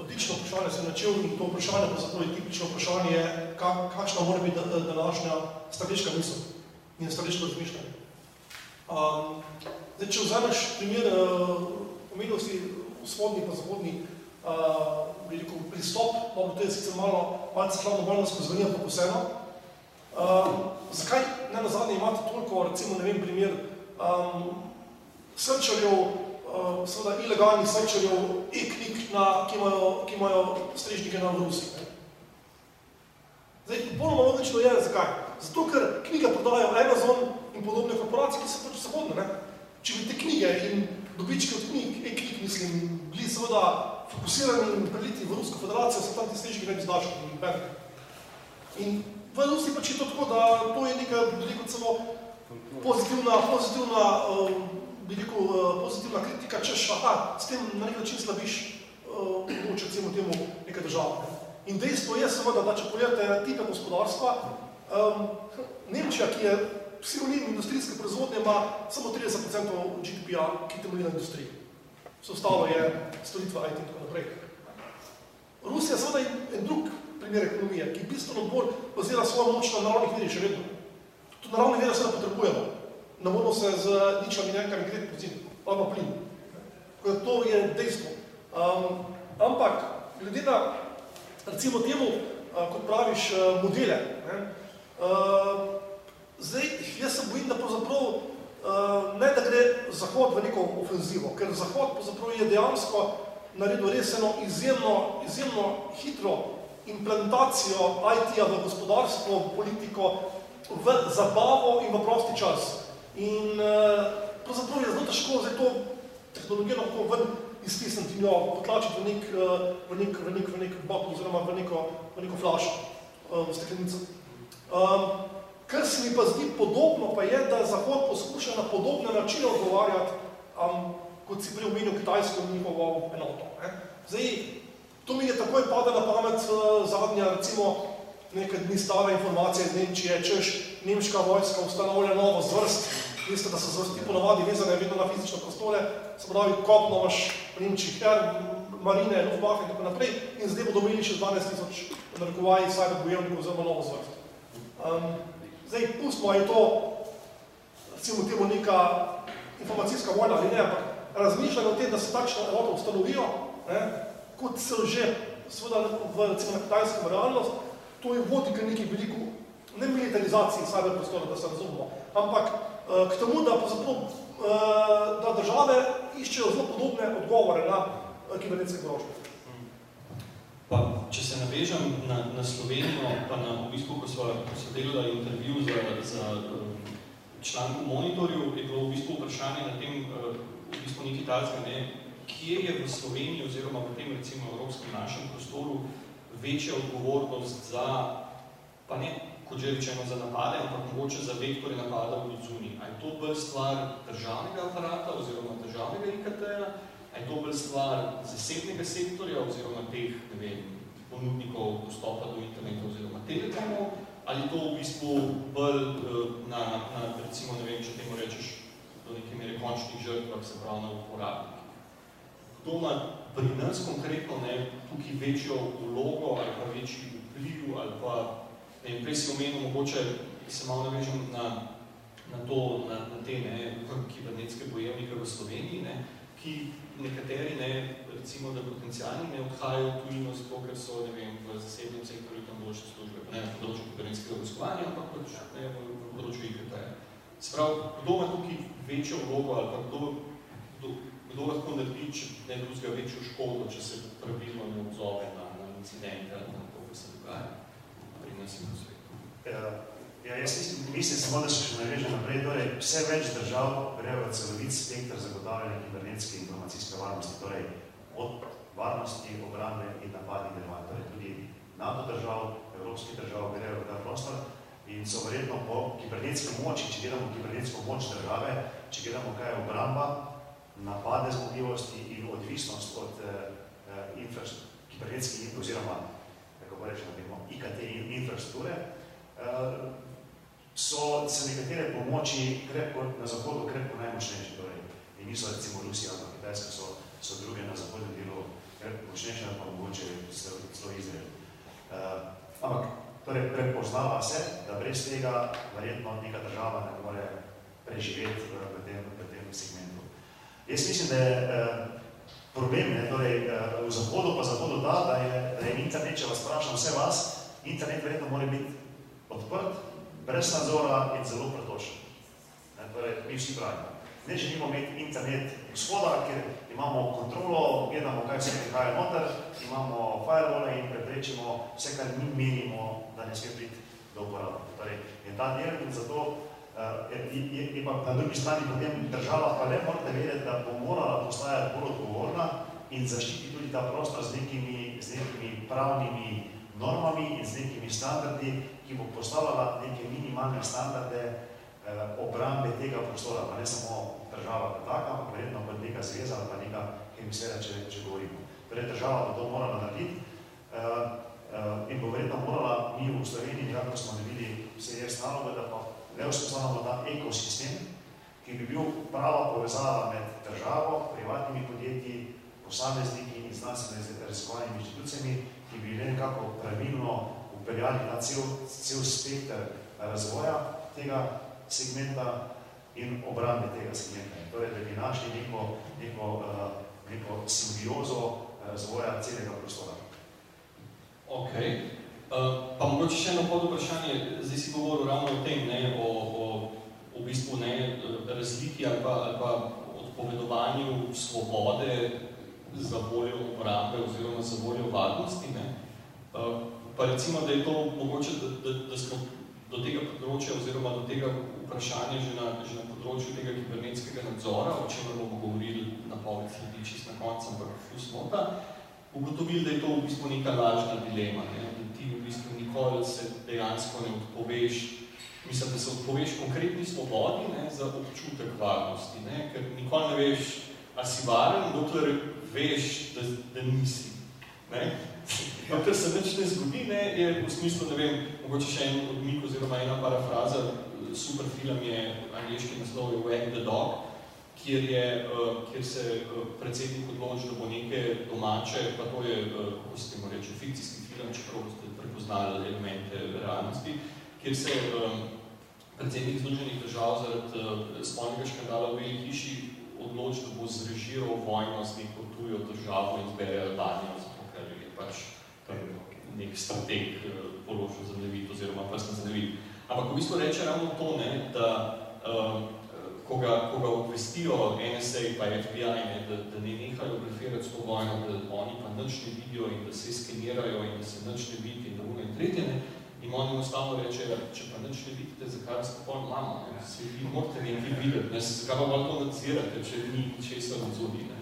Speaker 3: Odlično vprašanje se načel in to vprašanje, pa zato je tipično vprašanje, kak, kakšna mora biti današnja strateška misel in strateško razmišljanje. Um, zdaj, če vzameš primer, uh, omenil si vzhodni pa zahodni uh, pristop, malo to je sicer malo, malce slavno bolj nas pozvanja, pa posebno. Uh, zakaj ne nazadnje imate toliko, recimo, ne vem, primer um, srčarjev, uh, seveda ilegalnih srčarjev, e-knjig, ki imajo, ki imajo strežnike na Rusi. Ne? Zdaj, popolnoma logično je, zakaj? Zato, ker knjige prodajo Amazon in podobne korporacije, ki so pač zahodne. Ne? Če bi te knjige in dobički od knjig, e-knjig, mislim, bili seveda fokusirani in preliti v Rusko federacijo, so tam ti strežniki ne bi znašli in v Rusi pač je to tako, da to je neka, veliko celo pozitivna, pozitivna, um, veliko uh, pozitivna kritika, češ, aha, s tem na nek način slabiš, uh, mogoče recimo temu neka država. In dejstvo je seveda, da če pogledate tipe gospodarstva, um, Nemčija, ki je psilonim industrijske proizvodnje, ima samo 30% GDP-a, ki temelji na industriji. Vse ostalo je storitva IT in tako naprej. Rusija seveda je en drug primer ekonomije, ki bistveno bolj bazira svojo moč na naravnih virih še vedno. Tudi naravne vire seveda potrebujemo. Ne moramo se z ničami nekaj gledati po zim, pa na plin. Tako da to je dejstvo. Um, ampak, glede na, recimo temu, uh, kot praviš, uh, modele, ne, uh, zdaj, jaz se bojim, da pravzaprav uh, ne da gre Zahod v neko ofenzivo, ker Zahod pravzaprav je dejansko naredil res eno izjemno, izjemno hitro implementacijo IT-ja v gospodarstvo, v politiko, v zabavo in v prosti čas. In uh, pravzaprav je zelo težko zdaj to tehnologijo lahko ven iztisniti in jo potlačiti v nek, uh, v nek, v nek, v nek botn oziroma v neko, v neko flašo, uh, v steklenico. Um, kar se mi pa zdi podobno, pa je, da Zahod poskuša na podobne načine odgovarjati, um, kot si prej omenil Kitajsko njihovo enoto. Ne? Zdaj, to mi je takoj pada na pamet zadnja, recimo, nekaj dni stara informacija iz Nemčije, češ nemška vojska ustanovlja novo zvrst, veste, da so zvrsti ponovadi vezane vedno na fizične prostore, se pravi, kopno imaš v Nemčiji her, marine, Luftwaffe in tako naprej, in zdaj bodo imeli še 12 tisoč narekovaji sajbe bojevnikov oziroma novo zvrst. Um, zdaj, pustimo, je to, recimo temu, neka informacijska vojna ali ne, ampak razmišljanje o tem, da se takšne enote ustanovijo, ne, kot se že seveda v, recimo, na kitajskem realnost, to je vodi k neki veliko, ne militarizaciji sajbe prostora, da se razumemo, ampak k temu, da, uh, da države iščejo zelo podobne odgovore na uh, kibernetske grožnje.
Speaker 2: Pa, če se navežem na, na Slovenijo, pa na v bistvu, ko so, ko so delali intervju za, za um, članku monitorju, je bilo v bistvu vprašanje na tem, v bistvu nekaj talska, ne, kje je v Sloveniji oziroma v tem recimo evropskem našem prostoru večja odgovornost za, pa ne kot že rečeno za napade, ampak mogoče za vektore napada v zuni. A je to bolj stvar državnega aparata oziroma državnega IKT-ja, a je to bolj stvar zasebnega sektorja oziroma teh, ne vem, ponudnikov dostopa do interneta oziroma telekomov, ali to v bistvu bolj eh, na, na, recimo, ne vem, če temu rečeš, do neke mere končnih žrtvah, se pravi na uporabnikih. Kdo ima pri nas konkretno ne, tukaj večjo vlogo ali pa večji vpliv ali pa Ne, prej si omenil, mogoče se malo navežem na, na to, na, na te ne, kibernetske bojevnike v Sloveniji, ne, ki nekateri, ne, recimo, da potencijalni ne odhajajo v tujino, zato ker so, ne vem, v zasebnem sektorju tam boljše službe, ne na področju kibernetskega vojskovanja, ampak pač ne v, področju IKT. Sprav, kdo ima tukaj večjo vlogo ali pa kdo, kdo, kdo lahko naredi, če ne drugega večjo škodo, če se pravilno ne odzove na, na incidente ali na to, kar se dogaja in na svetu.
Speaker 4: Ja, ja, jaz mislim, samo, da se še naveže naprej. Torej, vse več držav gre v celovit spektr zagotavljanja kibernetske informacijske varnosti, torej od varnosti, obrambe in napadnih delovanj. Torej, tudi NATO držav, evropskih držav grejo v ta prostor in so verjetno po kibernetske moči, če gledamo kibernetsko moč države, če gledamo, kaj je obramba, napade zmogljivosti in odvisnost od eh, infrastrukture, kibernetskih oziroma kako rečemo, temo, IKT in infrastrukture, uh, so se nekatere pomoči krepko, na zahodu krepko najmočnejše, torej, in niso recimo Rusija ali Kitajska, so, so druge na zahodnem delu krepko močnejše, pa mogoče celo Izrael. Uh, ampak, torej, prepoznava se, da brez tega verjetno neka država ne more preživeti v, v, tem, v tem segmentu. Jaz mislim, da je uh, problem, ne, torej eh, v zahodu pa zahodu da, da je, da je internet, če vas vprašam vse vas, internet verjetno mora biti odprt, brez nadzora in zelo pretočen. Torej, mi vsi pravimo. Ne želimo imeti internet vzhoda, ker imamo kontrolo, gledamo, kaj se prihaja noter, imamo firewall in preprečimo vse, kar mi menimo, da ne sme priti do uporabe. Torej, in ta del in zato je, je, je pa na drugi strani potem država pa le morate vedeti, da bo morala postajati bolj odgovorna in zaščiti tudi ta prostor z nekimi, z nekimi pravnimi normami in z nekimi standardi, ki bo postavljala neke minimalne standarde uh, obrambe tega prostora, pa ne samo država kot taka, ampak verjetno kot neka zveza ali pa neka hemisfera, če, če govorimo. Torej država bo to morala narediti uh, uh, in bo verjetno morala mi v Sloveniji, kako smo naredili vse jaz naloge, da pa ne vzpostavljamo ta ekosistem, ki bi bil prava povezava med državo, privatnimi podjetji, posamezniki in znanstvene raziskovalnimi inštitucijami, ki bi nekako pravilno upeljali ta cel, cel spektr razvoja tega segmenta in obrambe tega segmenta. Torej, da bi našli neko, neko, uh, neko simbiozo razvoja celega prostora.
Speaker 2: Ok. Uh, pa mogoče še eno pod vprašanje, zdaj si govoril ravno o tem, ne, o, o v bistvu ne, razliki ali pa, ali pa odpovedovanju svobode za voljo obrambe oziroma za voljo varnosti. Ne. Uh, pa recimo, da je to mogoče, da, da, da smo do tega področja oziroma do tega vprašanja že na, že na področju tega kibernetskega nadzora, o čemer bomo govorili na poved sledi čist na koncu, ampak fusmota, ugotovili, da je to v bistvu neka lažna dilema, ne? Bistvu nikoli se dejansko ne odpoveš, mislim, da se odpoveš konkretni svobodi ne? za občutek varnosti, ne? ker nikoli ne veš, a si varen, dokler veš, da, da nisi. Ne? Dokler se nič ne zgodi, ne, je v smislu, ne vem, mogoče še en odmik oziroma ena parafraza, super film je, angliški naslov je Wag the Dog, kjer, je, uh, kjer se uh, predsednik odloči, da bo neke domače, pa to je, uh, kako se temu reče, fikcijski film, čeprav ste prepoznali elemente realnosti, kjer se um, predsednik Združenih držav zaradi uh, spolnega škandala v Beli hiši odloči, da bo zrežiral vojno z neko tujo državo in zbere Albanijo, zato ker je pač nek strateg eh, položil zemljevit oziroma prsten zemljevit. Ampak v bistvu reče ravno to, ne, da um, ko, ga, ko ga obvestijo NSA pa FBI, ne, da, da ne nehajo grafirati s to vojno, da oni pa nič ne vidijo in da se skenirajo in da se nič ne vidi in drugo in tretje, ne, in oni enostavno reče, če pa nič ne vidite, zakaj vas tako imamo, ne, se vi morate nekaj videti, ne, zakaj pa malo to nadzirate, če ni česa nadzori, ne.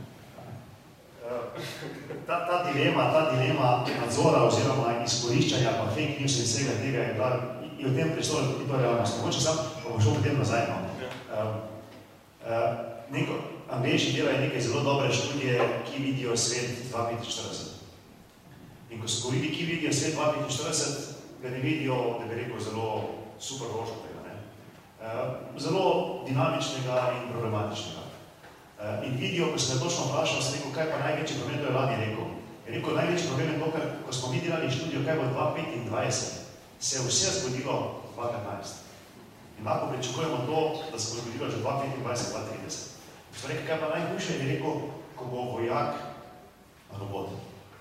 Speaker 4: Ta, ta dilema, ta dilema nadzora oziroma izkoriščanja pa fake news in vsega tega je, bila, je v tem prostoru tudi to realnost. Mogoče sam, pa bom šel potem nazaj. No. Uh, neko, Angleži delajo nekaj zelo dobre študije, ki vidijo svet 2045. In ko so govorili, ki vidijo svet 2045, ga ne vidijo, da bi rekel, zelo super rožnega. Ne? Uh, zelo dinamičnega in problematičnega. Uh, in vidijo, ko me točno vprašal, sem rekel, kaj pa največji problem, to je lani rekel. Je rekel, največji problem je to, ker ko smo videli študijo, kaj bo 2025, se je vse zgodilo 2015. In lahko pričakujemo to, da se bo zgodilo že 2025-2030. Sem rekel, kaj pa najhujše, je rekel, ko bo vojak robot.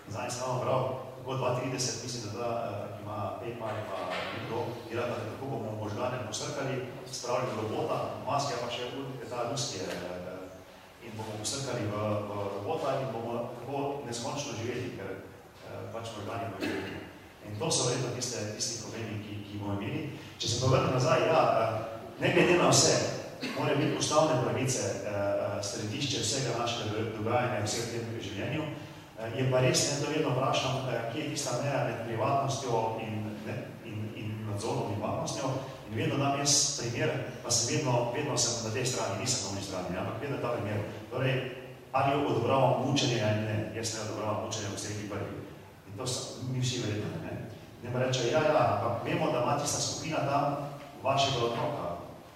Speaker 4: Zdaj sem vam prav, kako 2030, mislim, da ta, ki ima PayPal in pa nekdo, delata, kako bomo možgane posrkali, spravili robota, maske pa še ta ruski in bomo usrkali v, v robota in bomo tako neskončno živeli, ker eh, pač možgani bomo živeli. In to so verjetno tiste, tisti problemi, ki, ki bomo imeli. Če se povrnem nazaj, ja, eh, ne glede na vse, mora biti ustavne pravice eh, središče vsega našega dogajanja vseh tem življenju. Eh, je pa res, ne to vedno vprašam, eh, kje je tista meja med privatnostjo in, ne, in, in nadzorom in varnostjo. In vedno dam jaz primer, pa sem vedno, vedno sem na tej strani, nisem na oni strani, ampak vedno ta primer. Torej, ali odobravam mučenje ali ne, jaz ne odobravam mučenje v sredi prvi. In to so mi vsi verjetno, ne. Ne pa reče, ja, ja, ampak vemo, da ima tista skupina tam vašega otroka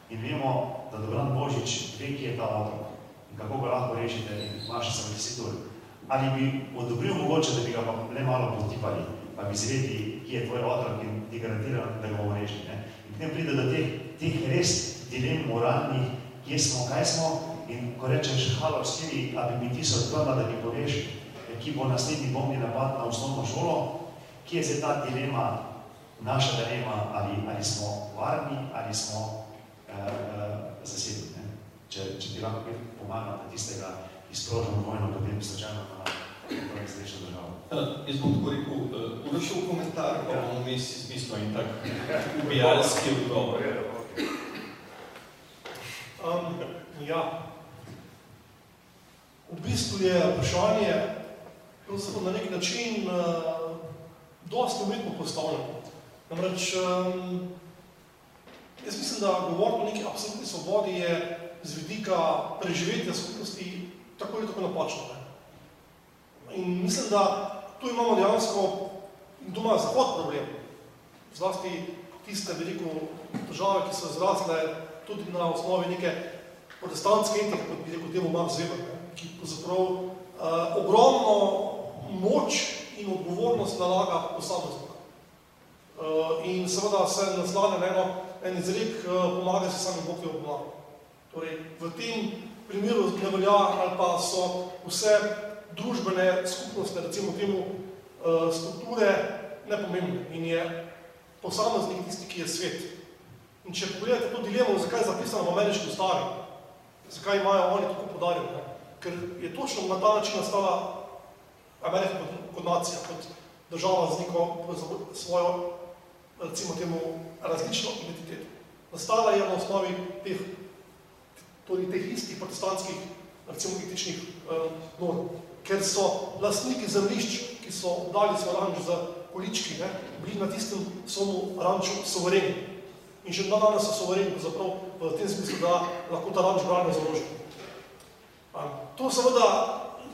Speaker 4: in vemo, da Dobran Božič ve, kje je ta otrok in kako ga lahko rešite in vaše samotisituri. Ali bi odobril mogoče, da bi ga pa le malo potipali, pa bi zvedeli, kje je tvoj otrok in ti garantiram, da ga bomo rešili. Ne? potem pride do teh, teh res dilem moralnih, kje smo, kaj smo, in ko rečeš, halo, Siri, a bi mi ti se odprla, da mi poveš, ki bo naslednji bombni napad na osnovno šolo, kje je zdaj ta dilema, naša dilema, ali, ali smo varni, ali smo uh, uh, zasedni. Ne? Če, če ti lahko pomagam, da tistega izprožamo vojno, potem slučajno na torej srečna država.
Speaker 2: Uh, jaz bom tako rekel, uh, urašil komentar, pa bomo mi si smislo in tak ubijalski odgovor.
Speaker 3: Um, ja. V bistvu je vprašanje na nek način uh, dosti umetno postavljeno. Namreč, um, jaz mislim, da govoriti o neki absolutni svobodi je z vidika preživetja skupnosti tako ali tako napačno. In mislim, da tu imamo dejansko doma zahod problem. Zlasti tiste veliko države, ki so zrasle tudi na osnovi neke protestantske etike, kot bi rekel temu Max Weber, ki pravzaprav uh, ogromno moč in odgovornost nalaga posameznika. Uh, in seveda se naslane na eno, en izrek, uh, pomaga se sami Bog je oblago. Torej, v tem primeru ne velja, ali pa so vse družbene skupnosti, recimo temu uh, strukture, nepomembne in je posameznik tisti, ki je svet. In če pogledate to dilemo, zakaj je zapisano v ameriški ustavi, zakaj imajo oni tako podarjeno, ker je točno na ta način nastala Amerika kot, kot nacija, kot država z neko svojo, recimo temu, različno identiteto. Nastala je na osnovi teh, tudi teh istih protestantskih, recimo etičnih eh, norm, ker so lastniki zemljišč, ki so dali svoj ranč za količki, ne, bili na tistem svomu ranču sovereni. In še danes so sovereni, zaprav v tem smislu, da lahko ta ranč branijo za ložje. To seveda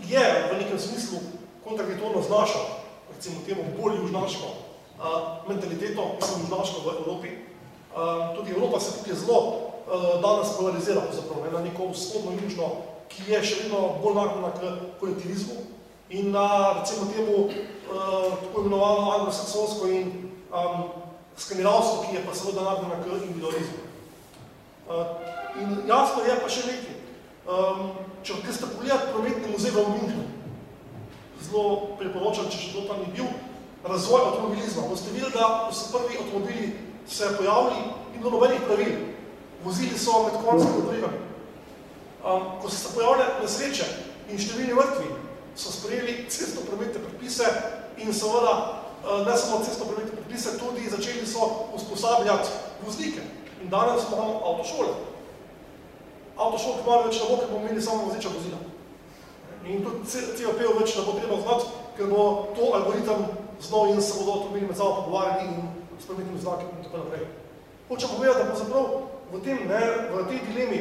Speaker 3: je v nekem smislu kontradiktorno z našo, recimo temu bolj južnaško mentaliteto, ki sem južnaško v Evropi. Tudi Evropa se tukaj zelo danes polarizira, zapravo, na neko vzhodno-južno, ki je še vedno bolj naklona k kolektivizmu in na, recimo temu, tako imenovano anglosaksonsko in um, skandinavsko, ki je pa seveda naklona k individualizmu. In jasno je pa še nekaj. Um, če ste pogledati prometni muzej v Münchenu, zelo priporočam, če še to tam ni bil, razvoj avtomobilizma. Boste videli, da so prvi avtomobili se pojavili in do nobenih pravil. Vozili so med konjskimi odrivami. Um, ko so se pojavile nesreče in številni mrtvi, so sprejeli cestno prometne predpise in seveda uh, ne samo cestno prometne predpise, tudi začeli so usposabljati voznike. In danes imamo avtošole. Avtošol, ki malo več ne bo, ker bomo imeli samo vozeča vozila. In tudi CVP več ne bo treba znati, ker bo to algoritem znal in se bodo avtomobili med sabo pogovarjali in spremenili znaki in tako naprej. Hočem povedati, da pravzaprav v tem, ne, v tej dilemi,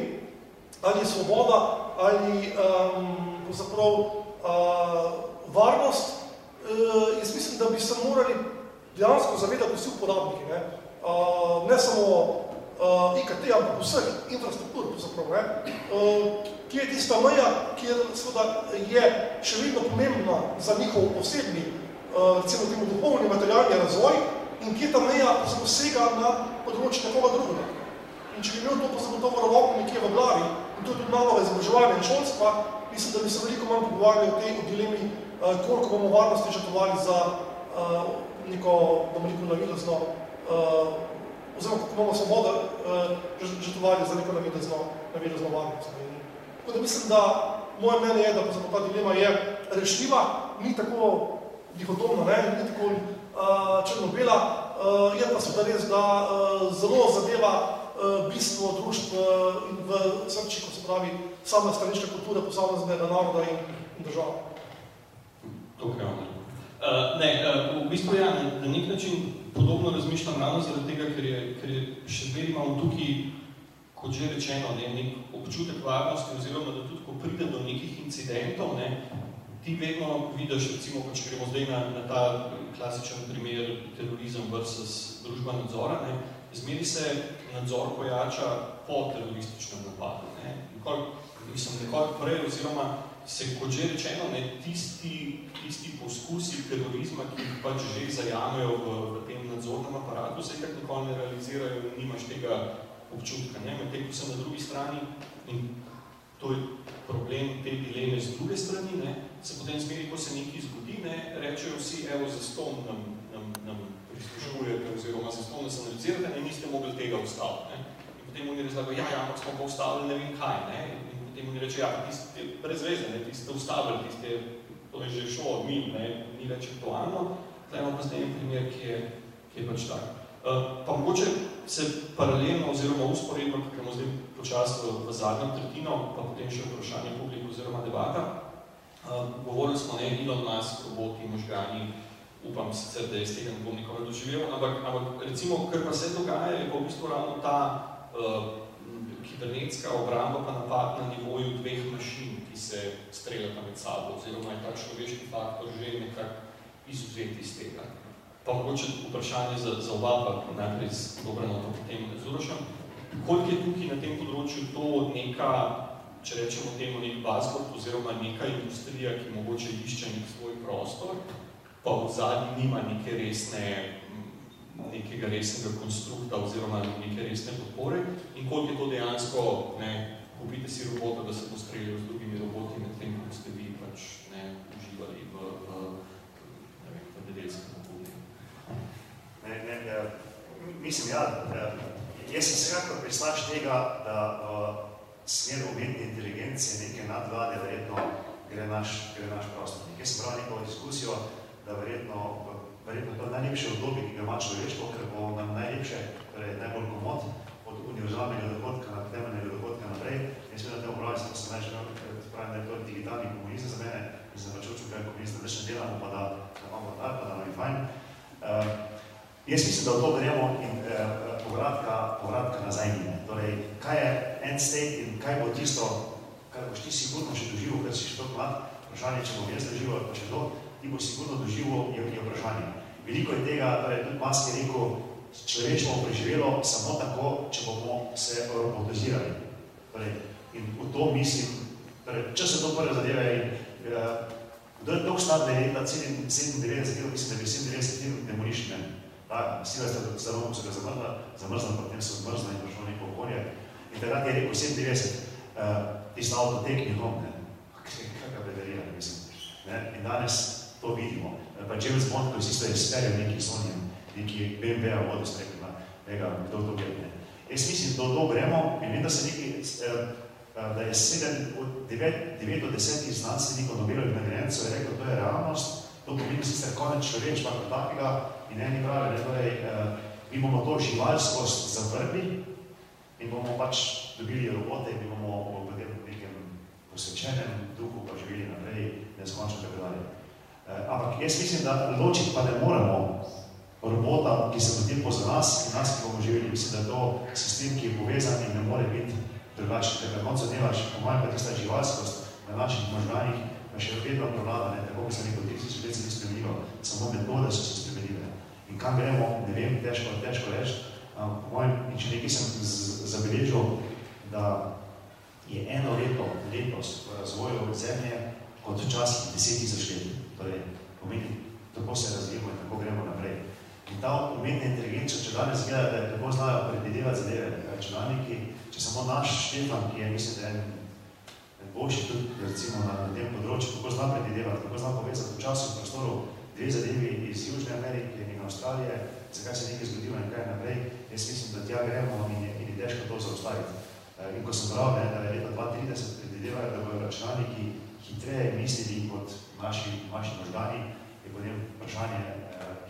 Speaker 3: ali je svoboda, ali um, pravzaprav uh, varnost, uh, jaz mislim, da bi se morali dejansko zavedati vsi uporabniki. Ne, uh, ne samo uh, IKT, ampak vseh infrastruktur, pravzaprav, ne, uh, kje je tista meja, kjer seveda je še vedno pomembna za njihov osebni, uh, recimo temu duhovni materialni razvoj in kje ta meja posega na področje nekoga drugega. In če bi imel to pozagotovo ravno nekje v glavi, in to je tudi malo izobraževanje šolstva, mislim, da bi se veliko manj pogovarjali o tej dilemi, uh, koliko bomo varnosti žrtovali za uh, neko, bomo rekel, navidezno, uh, oziroma koliko bomo svoboda uh, žrtovali za neko navidezno, navidezno varnost. In Tako da mislim, da moje mnenje je, da ta dilema je rešljiva, ni tako dihotomna, ne, ni tako uh, črno-bela, uh, je pa seveda res, da uh, zelo zadeva uh, bistvo društv in v srči, ko se pravi, sama stanička kultura posameznega naroda in, in država.
Speaker 2: To je? Uh, ne, uh, v bistvu ja, na nek način podobno razmišljam ravno zaradi tega, ker je, ker je še vedno imam tukaj kot že rečeno, ne, nek občutek varnosti, oziroma da tudi, ko pride do nekih incidentov, ne, ti vedno vidiš, recimo, če gremo zdaj na, na ta klasičen primer terorizem versus družba nadzora, ne, zmeri se nadzor pojača po terorističnem napadu. Ne. Nikoli, mislim, nekoli prej, oziroma se, kot že rečeno, ne, tisti, tisti poskusi terorizma, ki jih pač že zajamejo v, v tem nadzornem aparatu, se itak nikoli ne realizirajo nimaš tega občutka. Ne? Medtem, ko sem na drugi strani, in to je problem te dileme z druge strani, ne? se potem zmeri, ko se nekaj zgodi, ne? rečejo vsi, evo, za ston nam, nam, nam prislušujete, oziroma za ston nas analizirate, ne niste mogli tega ustaviti. Ne? In potem oni razlagajo, ja, ja, ampak smo pa ustavili ne vem kaj. Ne? In potem oni reče, ja, ti ste brez veze, ne? ti ste ustavili, ti ste, to je že šlo od min, ne? ni več aktualno. Zdaj imamo pa zdaj en primer, ki je, ki je pač tak. Uh, pa mogoče se paralelno oziroma usporedno, ki gremo zdaj počasi v, zadnjem tretjino, pa potem še vprašanje publiku oziroma debata. Uh, govorili smo, ne, Elon Musk, roboti, možgani, upam sicer, da je z tega ne bom nikoli doživel, ampak, ampak recimo, kar pa se dogaja, je pa v bistvu ravno ta uh, kibernetska obramba pa napad na nivoju dveh mašin, ki se streljata med sabo, oziroma je ta človeški faktor že nekako izuzeti iz tega. Pa mogoče vprašanje za, za oba, pa najprej z Dobrano, pa potem z Urošem. Koliko je tukaj na tem področju to neka če rečemo temu nek buzzword oziroma neka industrija, ki mogoče išče nek svoj prostor, pa v zadnji nima neke resne, nekega resnega konstrukta oziroma neke resne podpore in koliko je to dejansko, ne, kupite si robota, da se postreljal z drugimi roboti, med tem, kot ste vi pač ne, uživali v, v, ne vem, v nedelskem okolju.
Speaker 4: Ja, mislim, ja, jaz sem vsekakor prislaš tega, da v smer umetne inteligencije neke nadvlade verjetno gre naš, gre naš prostor. Jaz sem prav neko diskusijo, da verjetno, verjetno to najlepše obdobje, ki ga ima človeštvo, ker bo nam najlepše, torej najbolj komod od univerzalnega dohodka na temeljnega dohodka naprej. Sem na tem upravljal, sem se najželel, pravim, da je to digitalni komunizem za mene, in sem pač učil, kaj komunizem, da še delamo, pa da, da imamo tak, pa da nam je fajn. Uh, jaz mislim, da v to verjamo in uh, povratka, povratka nazaj njime. Torej, kaj je end state in kaj bo tisto, kar boš ti sigurno še doživel, ker si še toliko mlad, vprašanje, če bom jaz doživel, pa če to, ti bo sigurno doživel, je, je vprašanje. Veliko je tega, torej tudi Mask je rekel, človeštvo bo preživelo samo tako, če bomo se robotizirali. Torej, in v to mislim, torej, če se to prve zadeve in uh, kdo je toliko star, da je leta 97, mislim, da je 97 demoliš meni. Ta sila sta zelo, so ga zamrzla, zamrzla, potem so zmrzla in prišlo neko okolje. In takrat je rekel 97, uh, tisto avto tekni hom, ne, kakva bedarija, mislim. Ne? In danes to vidimo. Pa James Bond, ko si isto izperil neki Sonjem, neki BMW-a vodu strekla, tega, kdo to gleda. Jaz mislim, da to gremo in vem, da se neki, da je 7, 9, 9 od 10 znanstvenikov Nobelovih nagrajencev je rekel, to je realnost, to pomeni sicer konec človeštva kot takega, in eni pravi, ne, torej, uh, mi bomo to živalskost zavrli in bomo pač dobili robote in bomo v nekem posvečenem duhu pa živeli naprej, neskončno tako dalje. Uh, ampak jaz mislim, da ločiti pa ne moramo robota, ki se potem po za nas in nas, ki bomo živeli, mislim, da je to sistem, ki je povezan in ne more biti drugačen. Ker na koncu dneva, po mojem pa tista živalskost na naših možganih, pa še vedno prevlada, ne, tako bi se neko tisoč let se ni spremenilo, samo metode so se spremenile. In kam gremo, ne vem, težko, težko reči. Um, po mojem, in če nekaj sem zabeležil, da je eno leto letos v razvoju zemlje kot včasih deset tisoč let. Torej, pomeni, tako se razvijamo in tako gremo naprej. In ta umetna inteligencija, če danes gleda, da je tako znajo predvidevati zadeve, računalniki, če samo naš Štefan, ki je, mislim, da je en boljši tudi, recimo, na tem področju, kako zna predvidevati, kako zna povezati v času in prostoru dve zadevi iz Južne Amerike in Avstralije, zakaj se nekaj zgodilo in kaj naprej, jaz mislim, da tja gremo in je, in je težko to zaustaviti. In ko sem prav, ne, da je leta 2030 predvidevajo, da bojo računalniki hitreje mislili kot naši, naši možgani, je potem vprašanje,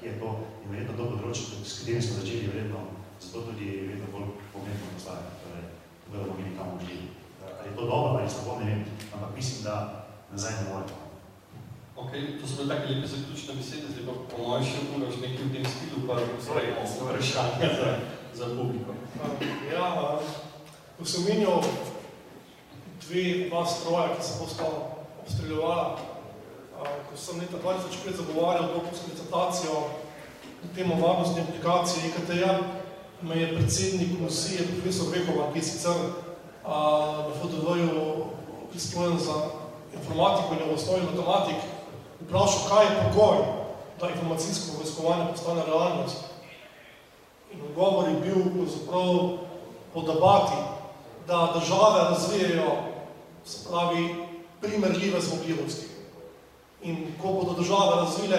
Speaker 4: kje je to in verjetno to področje, s katerim smo začeli verjetno, zato tudi je vedno bolj pomembno postaviti, torej, da bomo imeli kam užili. Ali je to dobro, ali slabo, ne vem, ampak mislim, da nazaj ne moremo.
Speaker 2: Ok, to so bile take lepe zaključne besede, zdaj pa po mojem še uraš nekaj v tem stilu, pa vsega vprašanja za, za publiko.
Speaker 3: Ja, ko sem menil dve, dva stroja, ki se bosta obstreljevala, ko sem leta 2005 zagovarjal doktorsko disertacijo na temo varnostne aplikacije IKT-ja, me je predsednik komisije, profesor Vekova, ki je sicer na FDV-ju pristojen za informatiko in osnovi matematik, vprašal, kaj je pogoj, da informacijsko povezkovanje postane realnost. In odgovor je bil pravzaprav po debati, da države razvijajo, se pravi, primerljive zmogljivosti. In ko bodo države razvile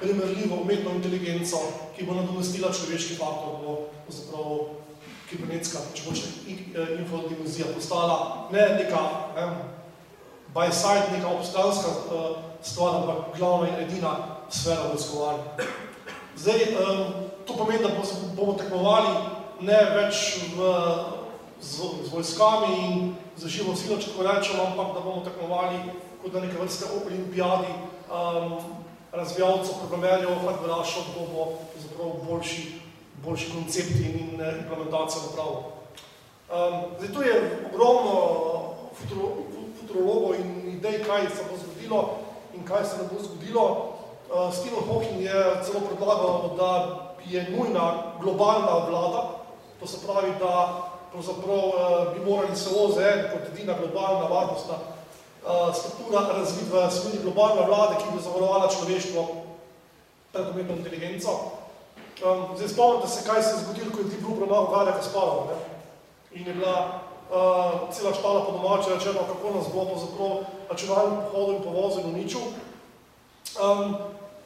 Speaker 3: primerljivo umetno inteligenco, ki bo nadomestila človeški faktor, bo pravzaprav kibernetska, če boče infodimenzija postala ne neka ne, by side, neka obstanska uh, stvar, ampak glavna in edina sfera vojskovanja. Zdaj, um, to pomeni, da bomo tekmovali ne več v, z, z vojskami in za živo silo, če tako rečemo, ampak da bomo tekmovali kot na neke vrste olimpijadi um, razvijalcev, programerjev, hardverašov, kdo bo zapravo boljši, boljši koncepti in implementacija napravo. Um, zdaj, tu je ogromno futuro, futurologov in idej, kaj se bo zgodilo, in kaj se ne bo zgodilo. Uh, Stephen Hawking je celo predlagal, da je nujna globalna vlada, to se pravi, da pravzaprav uh, bi morali se OZN kot edina globalna varnostna uh, struktura razviti v smeri globalne vlade, ki bi zavarovala človeštvo pred umetno inteligenco. Um, zdaj spomnite se, kaj se je zgodilo, ko je Deep Blue premagal Garja Kasparova. Ne? In je bila uh, cela štala po domače rečeno, kako nas bo pravzaprav računalnim pohodom in povozil in uničil. Um,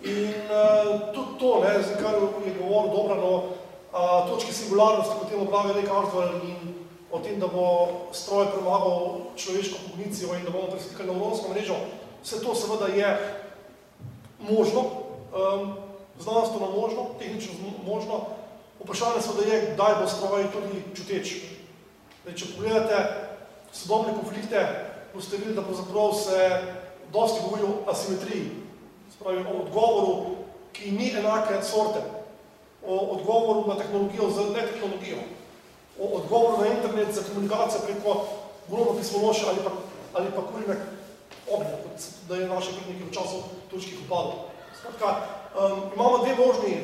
Speaker 3: in uh, tudi to, ne, zdaj, kar je govoril Dobrano, uh, točke singularnosti, kot temu pravi Ray Kurzweil in o tem, da bo stroj premagal človeško kognicijo in da bomo preslikali neuronsko mrežo, vse to seveda je možno, um, znanstveno možno, tehnično možno. Vprašanje seveda je, kdaj bo stroj tudi čuteč. Zdaj, če pogledate sodobne konflikte, boste videli, da pravzaprav se dosti govori o asimetriji, spravi o odgovoru, ki ni enake sorte, o odgovoru na tehnologijo z netehnologijo, o odgovoru na internet za komunikacijo preko grobo pismonoše ali pa, ali pa kurine ognja, kot da je naše predniki v času točkih upadov. Skratka, um, imamo dve možni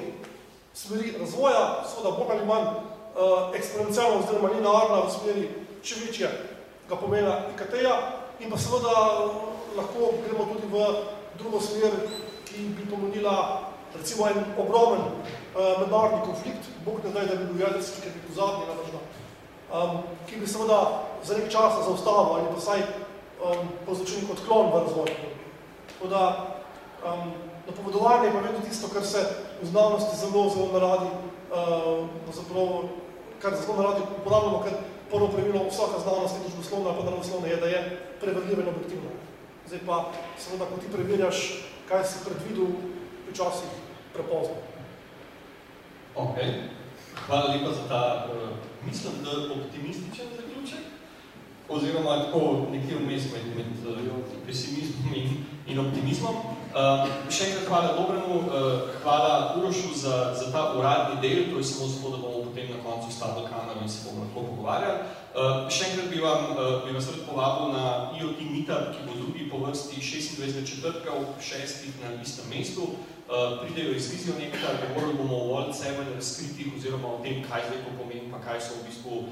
Speaker 3: smeri razvoja, seveda bolj ali manj uh, eksponencialno oziroma linearna v smeri še večje ga pomena IKT-ja in pa seveda lahko gremo tudi v drugo smer, ki bi pomenila recimo en ogromen uh, mednarodni konflikt, Bog ne daj, da bi bil jedrski, ker bi pozadnji navržno, um, ki bi seveda za nek časa zaustavil ali pa vsaj um, povzročil nek odklon v razvoju. Tako da um, napovedovanje pa vedno tisto, kar se v znanosti zelo, zelo naradi, uh, zapravo, kar zelo naradi uporabljamo, ker prvo pravilo vsaka znanost in družboslovna pa naravoslovna je, da je preverljiva in objektivna. Zdaj pa, seveda, ko ti preverjaš, kaj si predvidel, včasih prepozno.
Speaker 2: Ok, hvala lepa za ta, uh, mislim, da optimističen oziroma tako nekje vmes med, med uh, pesimizmom in, in optimizmom. Uh, še enkrat hvala Dobremu, uh, hvala Urošu za, za ta uradni del, to je samo zato, da bomo potem na koncu stavili kamero in se bomo lahko pogovarjali. Uh, še enkrat bi, vam, uh, bi vas rad povabil na IoT Meetup, ki bo drugi po vrsti 26. četrtka v šestih na istem mestu. Uh, pridejo iz Vizionekta, govorili bomo o World 7 razkritih oziroma o tem, kaj zdaj to pomeni, pa kaj so v bistvu,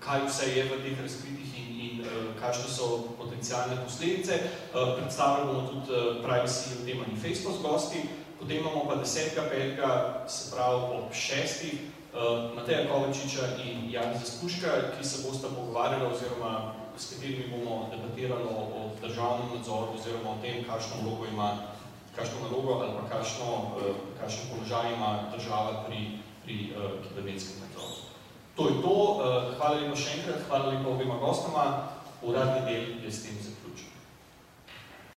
Speaker 2: kaj vse je v teh razkritih in, in uh, kakšne so potencijalne posledice. Predstavljali bomo tudi uh, privacy v tem manifesto z gosti. Potem imamo pa 10. petka, se pravi ob šestih, uh, Mateja Kovačiča in Jani Zaspuška, ki se bosta pogovarjali oziroma s katerimi bomo debatirali o državnem nadzoru oziroma o tem, kakšno vlogo ima kakšno nalogo ali pa kakšno, kakšen položaj ima država pri, pri kibernetskem nadzoru. To je to. Uh, hvala lepa še enkrat, hvala lepa obima gostoma. Uradni del je s tem zaključen.